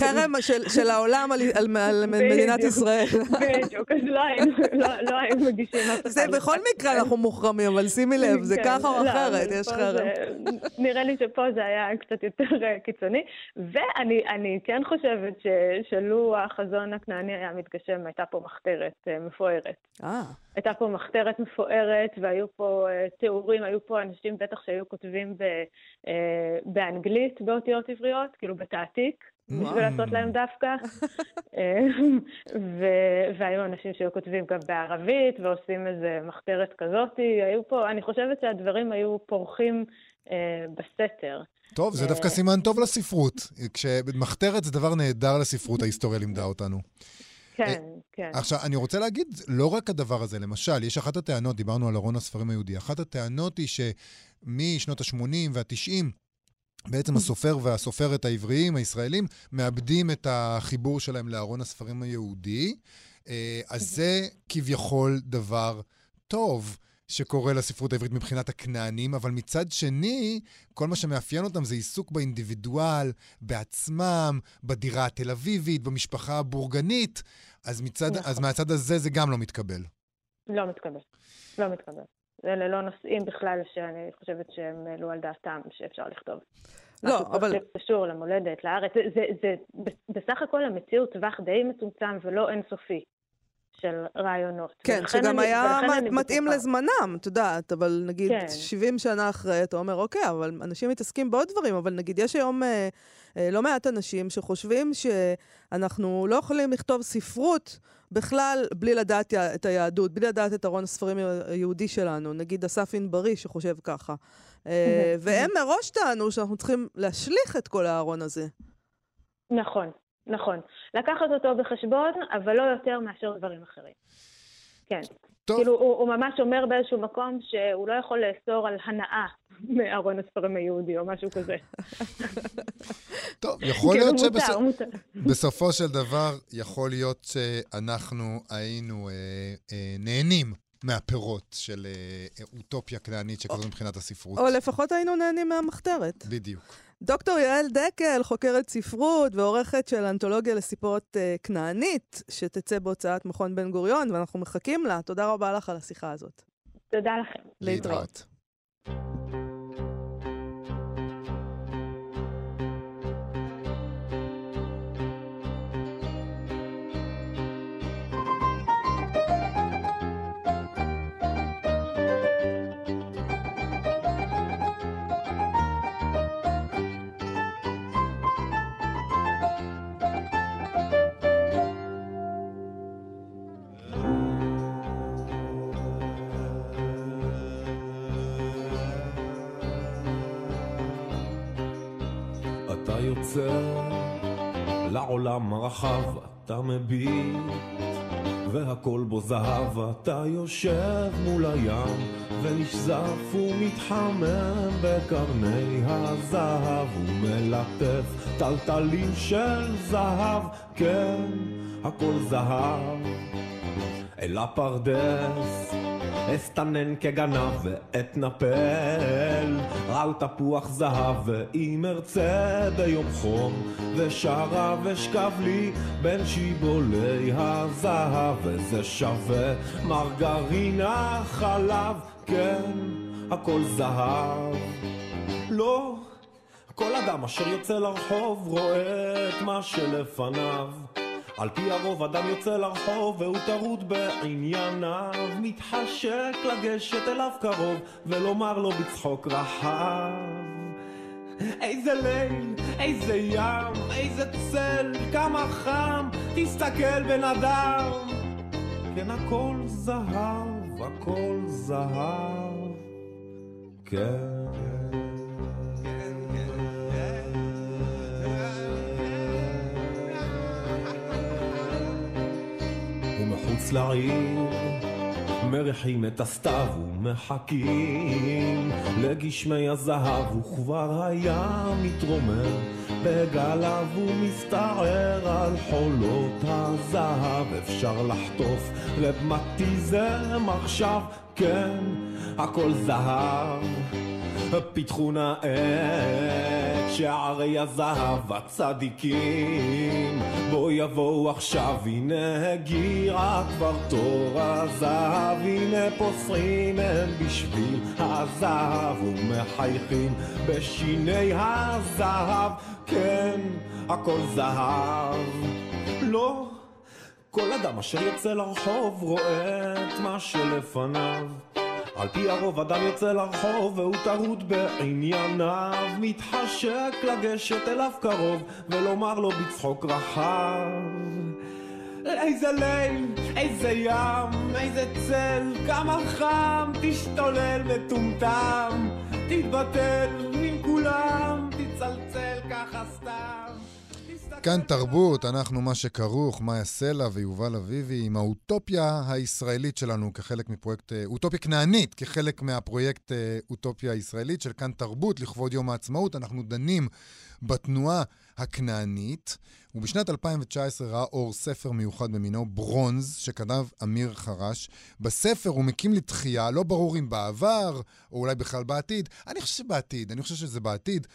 חרם של העולם על מדינת ישראל. בדיוק, אז לא היינו לא מגישים אף זה בכל מקרה אנחנו מוחרמים, אבל שימי לב, זה כן, ככה או לא, אחרת, יש חרם. נראה לי שפה זה היה קצת יותר אה, קיצוני, ואני כן חושבת שלו החזון הכנעני היה מתגשם, הייתה פה מחתרת אה, מפוארת. אה. הייתה פה מחתרת מפוארת, והיו פה תיאורים, היו פה אנשים בטח שהיו כותבים ב, אה, באנגלית באותיות עבריות, כאילו בתעתיק. בשביל לעשות להם דווקא. (laughs) אה, והיו אנשים שהיו כותבים גם בערבית ועושים איזה מחתרת כזאת. היו פה, אני חושבת שהדברים היו פורחים אה, בסתר. טוב, זה דווקא סימן טוב לספרות. כשמחתרת זה דבר נהדר לספרות, ההיסטוריה לימדה אותנו. כן, אה, כן. עכשיו, אני רוצה להגיד, לא רק הדבר הזה, למשל, יש אחת הטענות, דיברנו על ארון הספרים היהודי, אחת הטענות היא שמשנות ה-80 וה-90, בעצם הסופר והסופרת העבריים, הישראלים, מאבדים את החיבור שלהם לארון הספרים היהודי. אה, אז זה כביכול דבר טוב. שקורה לספרות העברית מבחינת הכנענים, אבל מצד שני, כל מה שמאפיין אותם זה עיסוק באינדיבידואל, בעצמם, בדירה התל אביבית, במשפחה הבורגנית, אז, מצד, נכון. אז מהצד הזה זה גם לא מתקבל. לא מתקבל. לא מתקבל. אלה לא נושאים בכלל שאני חושבת שהם העלו על דעתם שאפשר לכתוב. לא, אבל... זה קשור למולדת, לארץ. זה, זה, זה בסך הכל המציאות טווח די מצומצם ולא אינסופי. של רעיונות. כן, שגם אני, היה מתאים לזמנם, את יודעת, אבל נגיד כן. 70 שנה אחרי, אתה אומר, אוקיי, אבל אנשים מתעסקים בעוד דברים, אבל נגיד יש היום אה, אה, לא מעט אנשים שחושבים שאנחנו לא יכולים לכתוב ספרות בכלל בלי לדעת את היהדות, בלי לדעת את ארון הספרים היהודי שלנו. נגיד אסף ענברי שחושב ככה. אה, והם מראש טענו שאנחנו צריכים להשליך את כל הארון הזה. נכון, נכון. לקחת אותו בחשבון, אבל לא יותר מאשר דברים אחרים. כן. טוב. כאילו, הוא, הוא ממש אומר באיזשהו מקום שהוא לא יכול לאסור על הנאה (laughs) מארון הספרים היהודי או משהו כזה. (laughs) טוב, יכול להיות שבסופו של דבר, יכול להיות שאנחנו היינו אה, אה, נהנים מהפירות של אה, אוטופיה כנענית שכזו מבחינת הספרות. או לפחות היינו נהנים מהמחתרת. בדיוק. דוקטור יעל דקל, חוקרת ספרות ועורכת של אנתולוגיה לסיפורת uh, כנענית, שתצא בהוצאת מכון בן גוריון, ואנחנו מחכים לה. תודה רבה לך על השיחה הזאת. תודה לכם. להתראות. יוצא לעולם הרחב, אתה מביט והכל בו זהב, אתה יושב מול הים, ונשזף ומתחמם בקרני הזהב, ומלטף טלטלים של זהב, כן, הכל זהב. אל הפרדס אסתנן כגנב ואתנפל על תפוח זהב ואם ארצה ביום חום. ושרה ושכב לי בין שיבולי הזהב. וזה שווה מרגרינה חלב כן הכל זהב. לא כל אדם אשר יוצא לרחוב רואה את מה שלפניו על פי הרוב אדם יוצא לרחוב והוא טרוד בענייניו. מתחשק לגשת אליו קרוב ולומר לו בצחוק רחב. איזה ליל, איזה ים, איזה צל, כמה חם, תסתכל בן אדם. כן הכל זהב, הכל זהב, כן לעיר. מריחים את הסתיו ומחכים לגשמי הזהב וכבר היה מתרומם בגליו ומסתער על חולות הזהב. אפשר לחטוף רבמטיזם עכשיו כן הכל זהב פיתחו נא את שערי הזהב הצדיקים. בוא יבואו עכשיו הנה הגיע כבר תור הזהב. הנה פוסרים הם בשביל הזהב ומחייכים בשיני הזהב. כן הכל זהב. לא כל אדם אשר יוצא לרחוב רואה את מה שלפניו על פי הרוב אדם יוצא לרחוב והוא טרוד בענייניו מתחשק לגשת אליו קרוב ולומר לו בצחוק רחב איזה ליל, איזה ים, איזה צל, כמה חם, תשתולל מטומטם, תתבטל עם כולם, תצלצל ככה. כאן תרבות, אנחנו מה שכרוך, מאיה סלע ויובל אביבי, עם האוטופיה הישראלית שלנו כחלק מפרויקט, אה, אוטופיה כנענית, כחלק מהפרויקט אה, אוטופיה הישראלית של כאן תרבות לכבוד יום העצמאות. אנחנו דנים בתנועה הכנענית, ובשנת 2019 ראה אור ספר מיוחד במינו, ברונז, שכתב אמיר חרש. בספר הוא מקים לתחייה, לא ברור אם בעבר, או אולי בכלל בעתיד. אני חושב שבעתיד, אני חושב שזה בעתיד.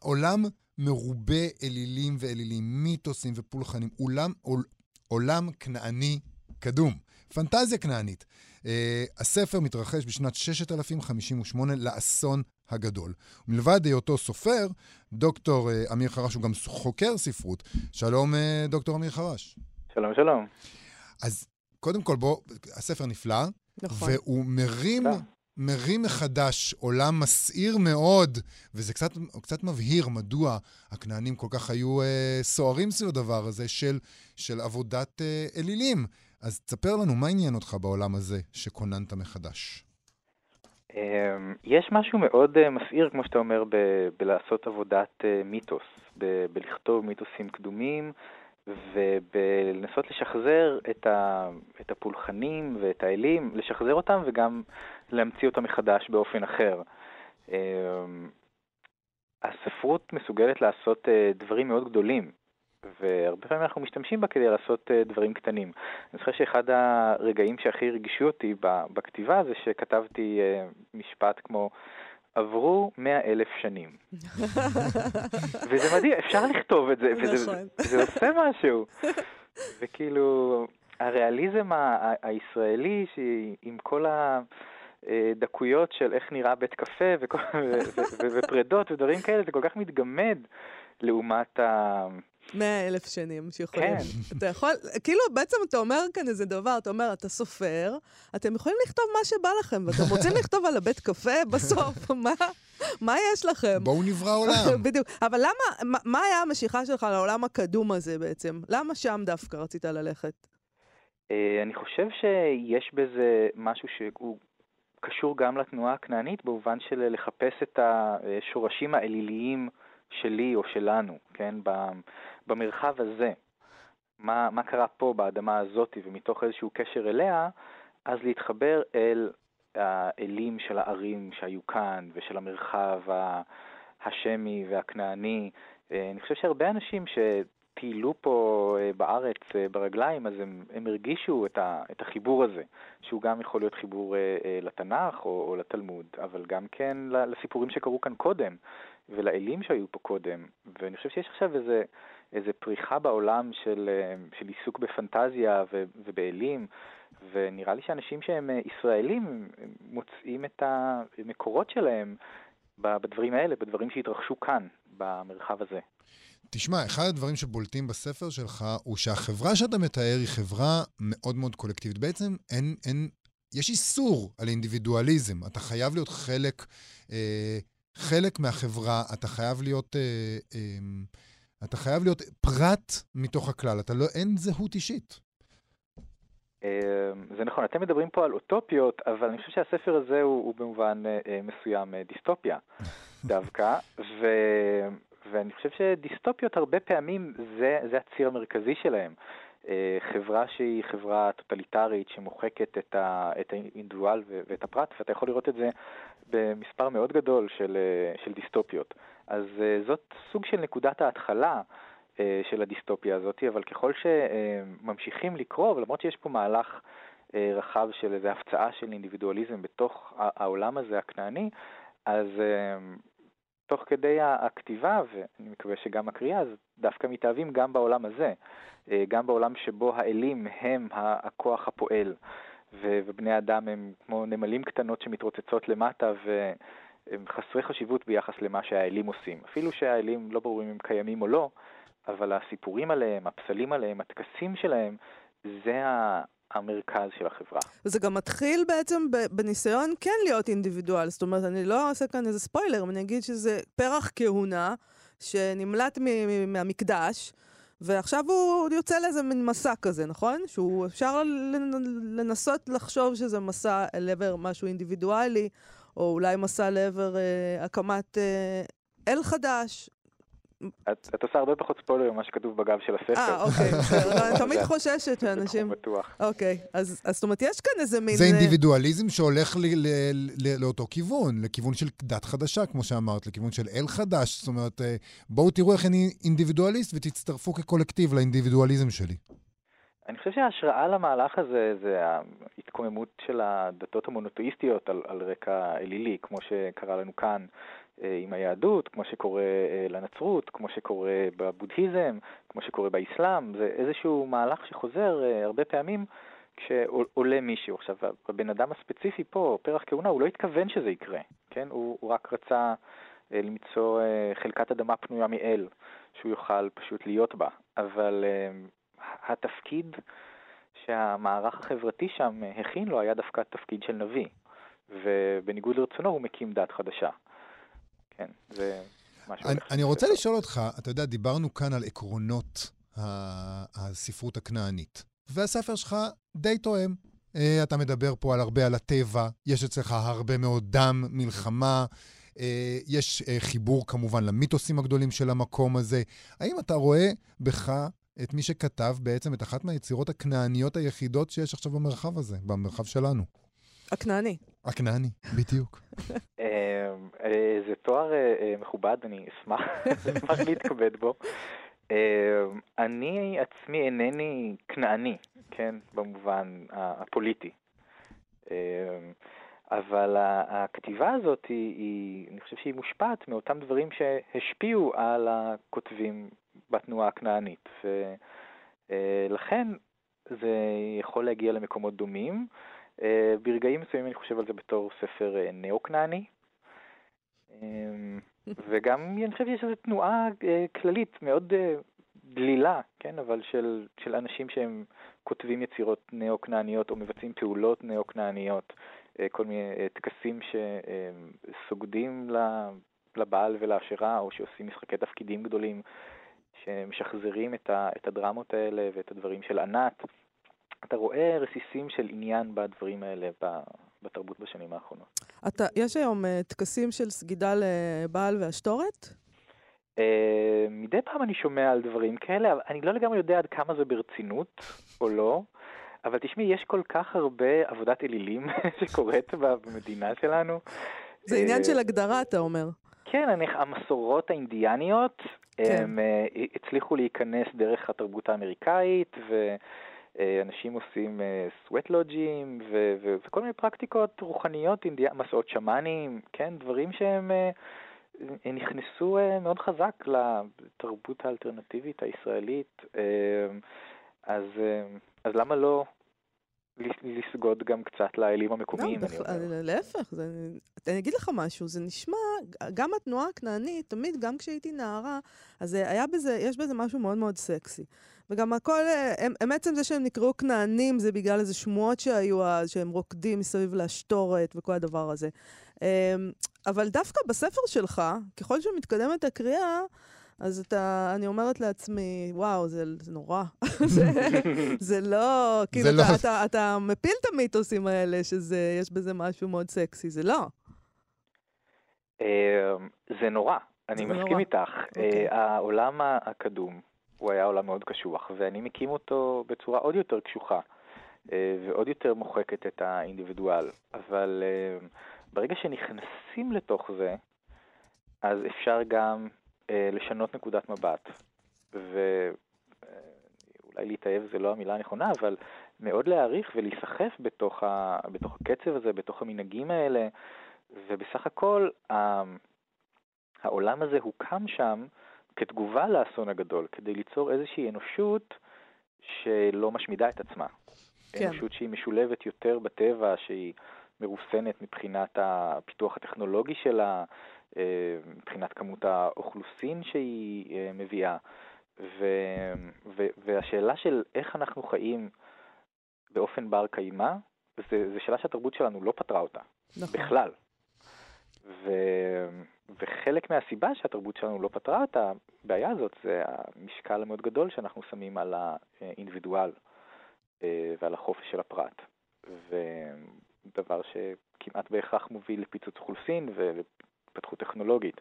עולם מרובה אלילים ואלילים, מיתוסים ופולחנים, עולם, עול, עולם כנעני קדום, פנטזיה כנענית. Uh, הספר מתרחש בשנת 6058 לאסון הגדול. מלבד היותו סופר, דוקטור uh, אמיר חרש הוא גם חוקר ספרות. שלום, uh, דוקטור אמיר חרש. שלום, שלום. אז קודם כל, בוא, הספר נפלא, נכון. והוא מרים נפלא. מרים מחדש עולם מסעיר מאוד, וזה קצת, קצת מבהיר מדוע הכנענים כל כך היו אה, סוערים סביב הדבר הזה של, של עבודת אה, אלילים. אז תספר לנו, מה עניין אותך בעולם הזה שכוננת מחדש? אמ, יש משהו מאוד אה, מסעיר, כמו שאתה אומר, ב- בלעשות עבודת אה, מיתוס, ב- בלכתוב מיתוסים קדומים, ובלנסות לשחזר את, ה, את הפולחנים ואת האלים, לשחזר אותם וגם להמציא אותם מחדש באופן אחר. אמ, הספרות מסוגלת לעשות אה, דברים מאוד גדולים, והרבה פעמים אנחנו משתמשים בה כדי לעשות אה, דברים קטנים. אני זוכר שאחד הרגעים שהכי ריגשו אותי בכתיבה זה שכתבתי אה, משפט כמו עברו מאה אלף שנים. (laughs) וזה מדהים, אפשר לכתוב את זה, וזה נכון. עושה משהו. וכאילו, הריאליזם הישראלי, עם כל הדקויות של איך נראה בית קפה (laughs) ופרדות ודברים כאלה, זה כל כך מתגמד לעומת ה... מאה אלף שנים שיכולים. כן. אתה יכול, כאילו בעצם אתה אומר כאן איזה דבר, אתה אומר, אתה סופר, אתם יכולים לכתוב מה שבא לכם, ואתם רוצים לכתוב על הבית קפה בסוף, (laughs) מה, מה יש לכם? בואו נברא עולם. (laughs) בדיוק. אבל למה, מה, מה היה המשיכה שלך לעולם הקדום הזה בעצם? למה שם דווקא רצית ללכת? אה, אני חושב שיש בזה משהו שהוא קשור גם לתנועה הכנענית, במובן של לחפש את השורשים האליליים שלי או שלנו, כן? במרחב הזה. מה, מה קרה פה באדמה הזאת, ומתוך איזשהו קשר אליה, אז להתחבר אל האלים של הערים שהיו כאן, ושל המרחב השמי והכנעני. אה, אני חושב שהרבה אנשים שטיילו פה אה, בארץ אה, ברגליים, אז הם, הם הרגישו את, ה, את החיבור הזה, שהוא גם יכול להיות חיבור לתנ"ך או, או לתלמוד, אבל גם כן לסיפורים שקרו כאן קודם, ולאלים שהיו פה קודם. ואני חושב שיש עכשיו איזה... איזה פריחה בעולם של, של עיסוק בפנטזיה ובאלים, ונראה לי שאנשים שהם ישראלים מוצאים את המקורות שלהם בדברים האלה, בדברים שהתרחשו כאן, במרחב הזה. תשמע, אחד הדברים שבולטים בספר שלך הוא שהחברה שאתה מתאר היא חברה מאוד מאוד קולקטיבית. בעצם אין, אין, יש איסור על אינדיבידואליזם. אתה חייב להיות חלק, אה, חלק מהחברה, אתה חייב להיות, אה, אה, אתה חייב להיות פרט מתוך הכלל. אתה לא, אין זהות אישית. אמ, זה נכון, אתם מדברים פה על אוטופיות, אבל אני חושב שהספר הזה הוא, הוא במובן אה, אה, מסוים אה, דיסטופיה (laughs) דווקא, ו, ואני חושב שדיסטופיות הרבה פעמים זה, זה הציר המרכזי שלהם. חברה שהיא חברה טוטליטרית שמוחקת את, ה, את האינדיבידואל ואת הפרט, ואתה יכול לראות את זה במספר מאוד גדול של, של דיסטופיות. אז זאת סוג של נקודת ההתחלה. אה, של הדיסטופיה הזאת, אבל ככל שממשיכים לקרוא, ולמרות שיש פה מהלך אה, רחב של איזו הפצעה של אינדיבידואליזם בתוך העולם הזה הכנעני, אז אה, תוך כדי הכתיבה, ואני מקווה שגם הקריאה, אז דווקא מתאהבים גם בעולם הזה, גם בעולם שבו האלים הם הכוח הפועל, ובני אדם הם כמו נמלים קטנות שמתרוצצות למטה, ו... הם חסרי חשיבות ביחס למה שהאלים עושים. אפילו שהאלים לא ברור אם קיימים או לא, אבל הסיפורים עליהם, הפסלים עליהם, הטקסים שלהם, זה המרכז של החברה. וזה גם מתחיל בעצם בניסיון כן להיות אינדיבידואל. זאת אומרת, אני לא אעשה כאן איזה ספוילר, אני אגיד שזה פרח כהונה שנמלט מהמקדש. ועכשיו הוא יוצא לאיזה מין מסע כזה, נכון? שהוא אפשר לנסות לחשוב שזה מסע לעבר משהו אינדיבידואלי, או אולי מסע לעבר אה, הקמת אה, אל חדש, את, את עושה הרבה פחות ספוילר ממה שכתוב בגב של הספר. אה, אוקיי, בסדר. (laughs) אני תמיד חוששת שאנשים... זה בטוח. אוקיי, אז זאת אומרת, יש כאן איזה מין... זה אינדיבידואליזם שהולך לאותו כיוון, לכיוון של דת חדשה, כמו שאמרת, לכיוון של אל חדש. זאת אומרת, אה, בואו תראו איך אני אינדיבידואליסט ותצטרפו כקולקטיב לאינדיבידואליזם שלי. אני חושב שההשראה למהלך הזה זה ההתקוממות של הדתות המונותאיסטיות על, על רקע אלילי, כמו שקרה לנו כאן. אה, עם היהדות, כמו שקורה אה, לנצרות, כמו שקורה בבודהיזם, כמו שקורה באסלאם, זה איזשהו מהלך שחוזר אה, הרבה פעמים כשעולה מישהו. עכשיו, הבן אדם הספציפי פה, פרח כהונה, הוא לא התכוון שזה יקרה, כן? הוא, הוא רק רצה למצוא חלקת אדמה פנויה מאל, שהוא יוכל פשוט להיות בה. אבל התפקיד שהמערך החברתי שם הכין לו היה דווקא תפקיד של נביא, ובניגוד לרצונו הוא מקים דת חדשה. כן, זה משהו... אני, אני רוצה לשאול אותך, אתה יודע, דיברנו כאן על עקרונות הספרות הכנענית, והספר שלך די תואם. אה, אתה מדבר פה על הרבה על הטבע, יש אצלך הרבה מאוד דם, מלחמה, אה, יש אה, חיבור כמובן למיתוסים הגדולים של המקום הזה. האם אתה רואה בך את מי שכתב בעצם את אחת מהיצירות הכנעניות היחידות שיש עכשיו במרחב הזה, במרחב שלנו? הכנעני. הכנעני, בדיוק. (laughs) אמ, אה, זה תואר אה, אה, מכובד, אני אשמח (laughs) להתכבד בו. אמ, אני עצמי אינני כנעני, כן, במובן הפוליטי. אמ, אבל הכתיבה הזאת היא, היא, אני חושב שהיא מושפעת מאותם דברים שהשפיעו על הכותבים בתנועה הכנענית. ולכן זה יכול להגיע למקומות דומים. אה, ברגעים מסוימים אני חושב על זה בתור ספר אה, נאו-כנעני. אמ, (laughs) וגם אני חושב שיש איזו תנועה אה, כללית מאוד דלילה, כן, אבל של, של אנשים שהם כותבים יצירות נאו-כנעניות או מבצעים פעולות נאו-כנעניות, כל מיני טקסים שסוגדים לבעל ולאשרה, או שעושים משחקי תפקידים גדולים, שמשחזרים את הדרמות האלה ואת הדברים של ענת. אתה רואה רסיסים של עניין בדברים האלה בתרבות בשנים האחרונות. אתה, יש היום uh, טקסים של סגידה לבעל ואשתורת? אה, מדי פעם אני שומע על דברים כאלה, אבל אני לא לגמרי יודע עד כמה זה ברצינות או לא. אבל תשמעי, יש כל כך הרבה עבודת אלילים (laughs) שקורית במדינה שלנו. זה עניין של הגדרה, אתה אומר. כן, אני, המסורות האינדיאניות, כן. הם אה, הצליחו להיכנס דרך התרבות האמריקאית, ואנשים עושים סוואט לוג'ים, וכל מיני פרקטיקות רוחניות, אינדיאנ... מסעות שמאנים, כן, דברים שהם אה, נכנסו אה, מאוד חזק לתרבות האלטרנטיבית הישראלית. אז, אז למה לא לסגוד גם קצת לאלים המקומיים, לא, בכלל, אומר. להפך, זה, אני אגיד לך משהו, זה נשמע, גם התנועה הכנענית, תמיד, גם כשהייתי נערה, אז היה בזה, יש בזה משהו מאוד מאוד סקסי. וגם הכל, הם, הם עצם זה שהם נקראו כנענים, זה בגלל איזה שמועות שהיו אז, שהם רוקדים מסביב להשתורת וכל הדבר הזה. אמ, אבל דווקא בספר שלך, ככל שמתקדמת הקריאה, אז אתה, אני אומרת לעצמי, וואו, זה, זה נורא. (laughs) זה, זה לא, כאילו, זה אתה, לא- אתה, אתה מפיל את המיתוסים האלה, שיש בזה משהו מאוד סקסי, זה לא. אה, זה נורא, אני זה מסכים נורא. איתך. אוקיי. אה, העולם ה- הקדום, הוא היה עולם מאוד קשוח, ואני מקים אותו בצורה עוד יותר קשוחה, אה, ועוד יותר מוחקת את האינדיבידואל. אבל אה, ברגע שנכנסים לתוך זה, אז אפשר גם אה, לשנות נקודת מבט. ואולי להתאהב זה לא המילה הנכונה, אבל מאוד להעריך ולהיסחף בתוך, ה... בתוך הקצב הזה, בתוך המנהגים האלה, ובסך הכל. העולם הזה הוקם שם כתגובה לאסון הגדול, כדי ליצור איזושהי אנושות שלא משמידה את עצמה. כן. אנושות שהיא משולבת יותר בטבע, שהיא מרוסנת מבחינת הפיתוח הטכנולוגי שלה, אה, מבחינת כמות האוכלוסין שהיא אה, מביאה. ו, ו, והשאלה של איך אנחנו חיים באופן בר קיימא, זו שאלה שהתרבות שלנו לא פתרה אותה, נכון. בכלל. ו, וחלק מהסיבה שהתרבות שלנו לא פתרה את הבעיה הזאת זה המשקל המאוד גדול שאנחנו שמים על האינדיבידואל אה, ועל החופש של הפרט. ודבר שכמעט בהכרח מוביל לפיצוץ אוכלוסין ולהתפתחות טכנולוגית.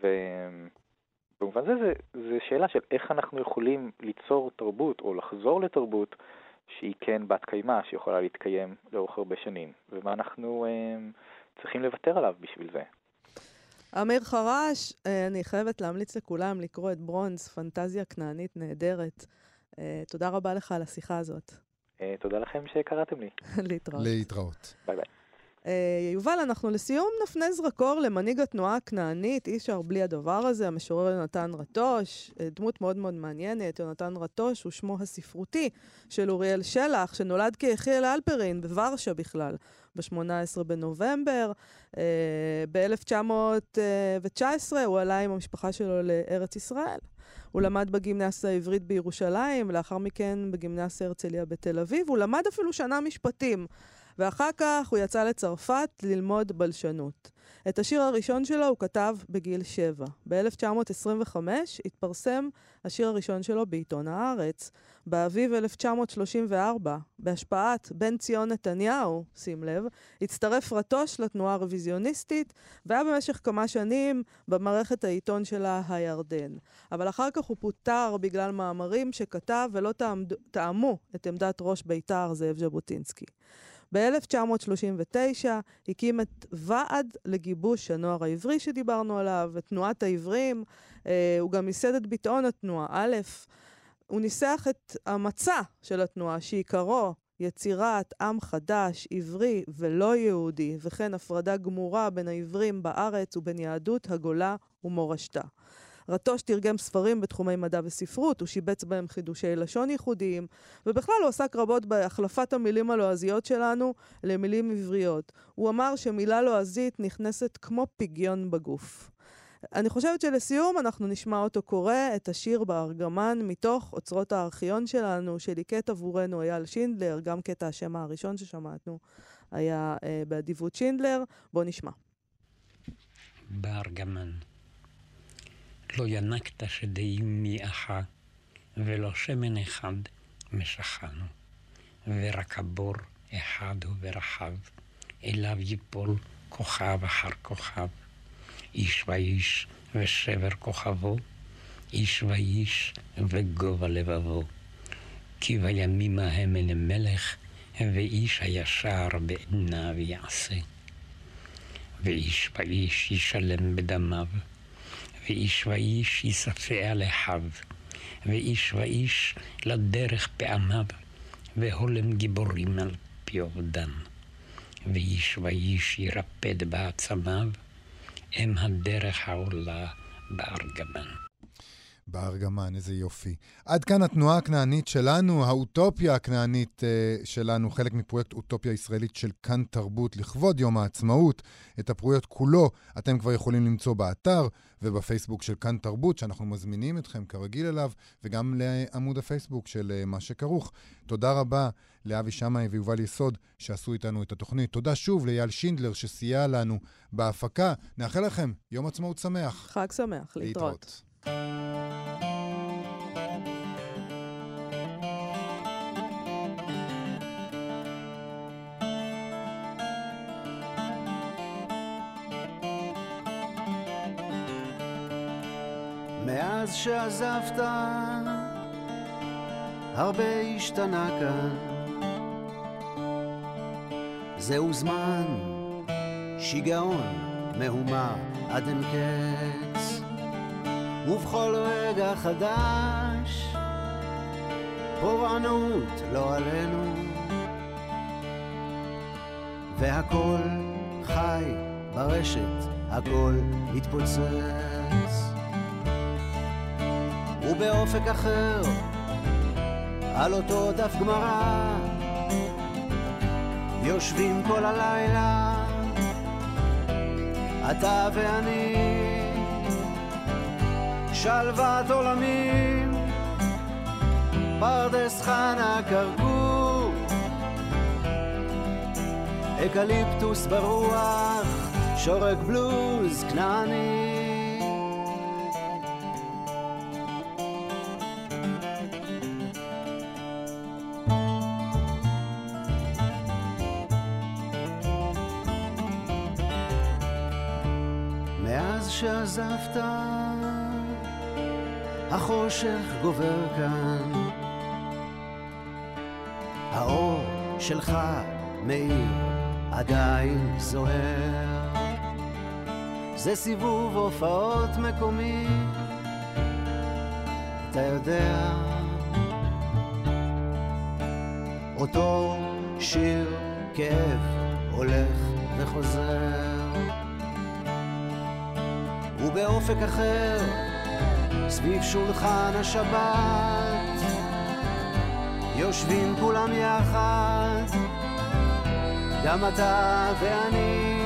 ובמובן זה, זה, זה שאלה של איך אנחנו יכולים ליצור תרבות או לחזור לתרבות שהיא כן בת קיימא, שיכולה להתקיים לאורך הרבה שנים, ומה אנחנו אה, צריכים לוותר עליו בשביל זה. אמיר חרש, אה, אני חייבת להמליץ לכולם לקרוא את ברונז, פנטזיה כנענית נהדרת. אה, תודה רבה לך על השיחה הזאת. אה, תודה לכם שקראתם לי. (laughs) להתראות. להתראות. ביי ביי. אה, יובל, אנחנו לסיום נפנה זרקור למנהיג התנועה הכנענית, אי אפשר בלי הדבר הזה, המשורר יונתן רטוש, אה, דמות מאוד מאוד מעניינת. יונתן רטוש הוא שמו הספרותי של אוריאל שלח, שנולד כיחיאל אלפרין בוורשה בכלל, ב-18 בנובמבר. אה, ב-1919 הוא עלה עם המשפחה שלו לארץ ישראל. הוא למד בגימנסיה העברית בירושלים, ולאחר מכן בגימנסיה הרצליה בתל אביב. הוא למד אפילו שנה משפטים. ואחר כך הוא יצא לצרפת ללמוד בלשנות. את השיר הראשון שלו הוא כתב בגיל שבע. ב-1925 התפרסם השיר הראשון שלו בעיתון הארץ. באביב 1934, בהשפעת בן ציון נתניהו, שים לב, הצטרף רטוש לתנועה הרוויזיוניסטית, והיה במשך כמה שנים במערכת העיתון שלה הירדן. אבל אחר כך הוא פוטר בגלל מאמרים שכתב ולא תאמו את עמדת ראש בית"ר זאב ז'בוטינסקי. ב-1939 הקים את ועד לגיבוש הנוער העברי שדיברנו עליו, את תנועת העברים. אה, הוא גם ייסד את ביטאון התנועה, א', הוא ניסח את המצע של התנועה, שעיקרו יצירת עם חדש, עברי ולא יהודי, וכן הפרדה גמורה בין העברים בארץ ובין יהדות הגולה ומורשתה. רטוש תרגם ספרים בתחומי מדע וספרות, הוא שיבץ בהם חידושי לשון ייחודיים, ובכלל הוא עסק רבות בהחלפת המילים הלועזיות שלנו למילים עבריות. הוא אמר שמילה לועזית נכנסת כמו פגיון בגוף. אני חושבת שלסיום אנחנו נשמע אותו קורא את השיר בארגמן מתוך אוצרות הארכיון שלנו, שליקט עבורנו אייל שינדלר, גם קטע השם הראשון ששמענו היה אה, באדיבות שינדלר. בואו נשמע. בארגמן. לא ינקת שדיים מאחה, ולא שמן אחד משכנו, ורק הבור אחד הוא ורחב, אליו ייפול כוכב אחר כוכב. איש ואיש ושבר כוכבו, איש ואיש וגובה לבבו. כי בימים ההם אין מלך, ואיש הישר בעיניו יעשה. ואיש ואיש ישלם בדמיו, ואיש ואיש יספה על אחיו, ואיש ואיש לדרך פעמיו, והולם גיבורים על פי אובדן. ואיש ואיש ירפד בעצמיו, אם הדרך העולה בארגמן. בארגמן, איזה יופי. עד כאן התנועה הכנענית שלנו, האוטופיה הכנענית uh, שלנו, חלק מפרויקט אוטופיה ישראלית של כאן תרבות לכבוד יום העצמאות. את הפרויקט כולו אתם כבר יכולים למצוא באתר ובפייסבוק של כאן תרבות, שאנחנו מזמינים אתכם כרגיל אליו, וגם לעמוד הפייסבוק של uh, מה שכרוך. תודה רבה לאבי שמאי ויובל יסוד שעשו איתנו את התוכנית. תודה שוב לאייל שינדלר שסייע לנו בהפקה. נאחל לכם יום עצמאות שמח. חג שמח, להתראות. מאז שעזבת, הרבה השתנה כאן. זהו זמן, שיגעון, מהומה עד אין קץ. ובכל רגע חדש, פורענות לא עלינו. והכל חי ברשת, הכל מתפוצץ. ובאופק אחר, על אותו דף גמרא, יושבים כל הלילה, אתה ואני, שלוות עולמים, פרדס חנה כרכור, אקליפטוס ברוח, שורק בלוז כנעני. מאז שעזבת, החושך גובר כאן. האור שלך מאיר, עדיין זוהר. זה סיבוב הופעות מקומי, אתה יודע. אותו שיר כאב הולך וחוזר. ובאופק אחר, סביב שולחן השבת, יושבים כולם יחד, גם אתה ואני,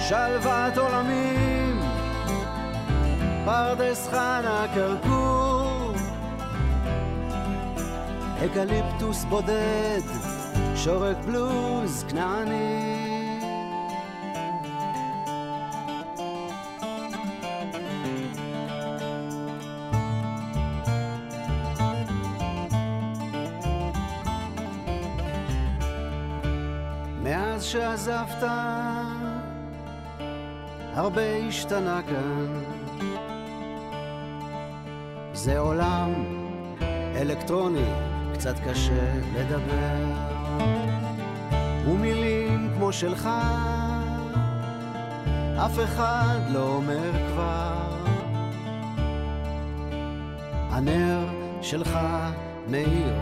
שלוות עולמים, פרדס חנה כרכור, אקליפטוס בודד, שורק בלוז כנעני. שעזבת, הרבה השתנה כאן. זה עולם אלקטרוני, קצת קשה לדבר. ומילים כמו שלך, אף אחד לא אומר כבר. הנר שלך מאיר,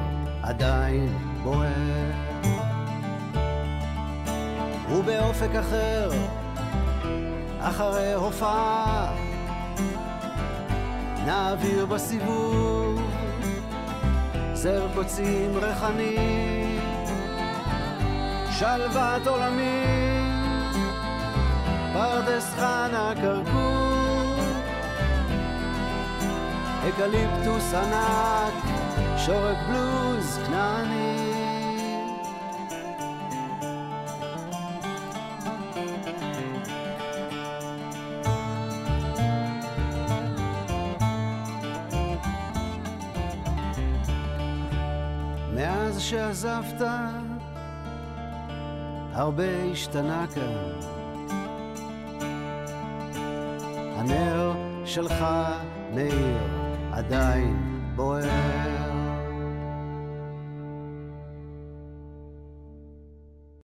עדיין בוער. ובאופק אחר, אחרי הופעה, נעביר בסיבוב זר קוצים ריחני, שלוות עולמים, פרדס חנה כרכור, אקליפטוס ענק, שורק בלוז כנעני. עזבת, הרבה השתנה כאן. הנר שלך מאיר, עדיין בוער.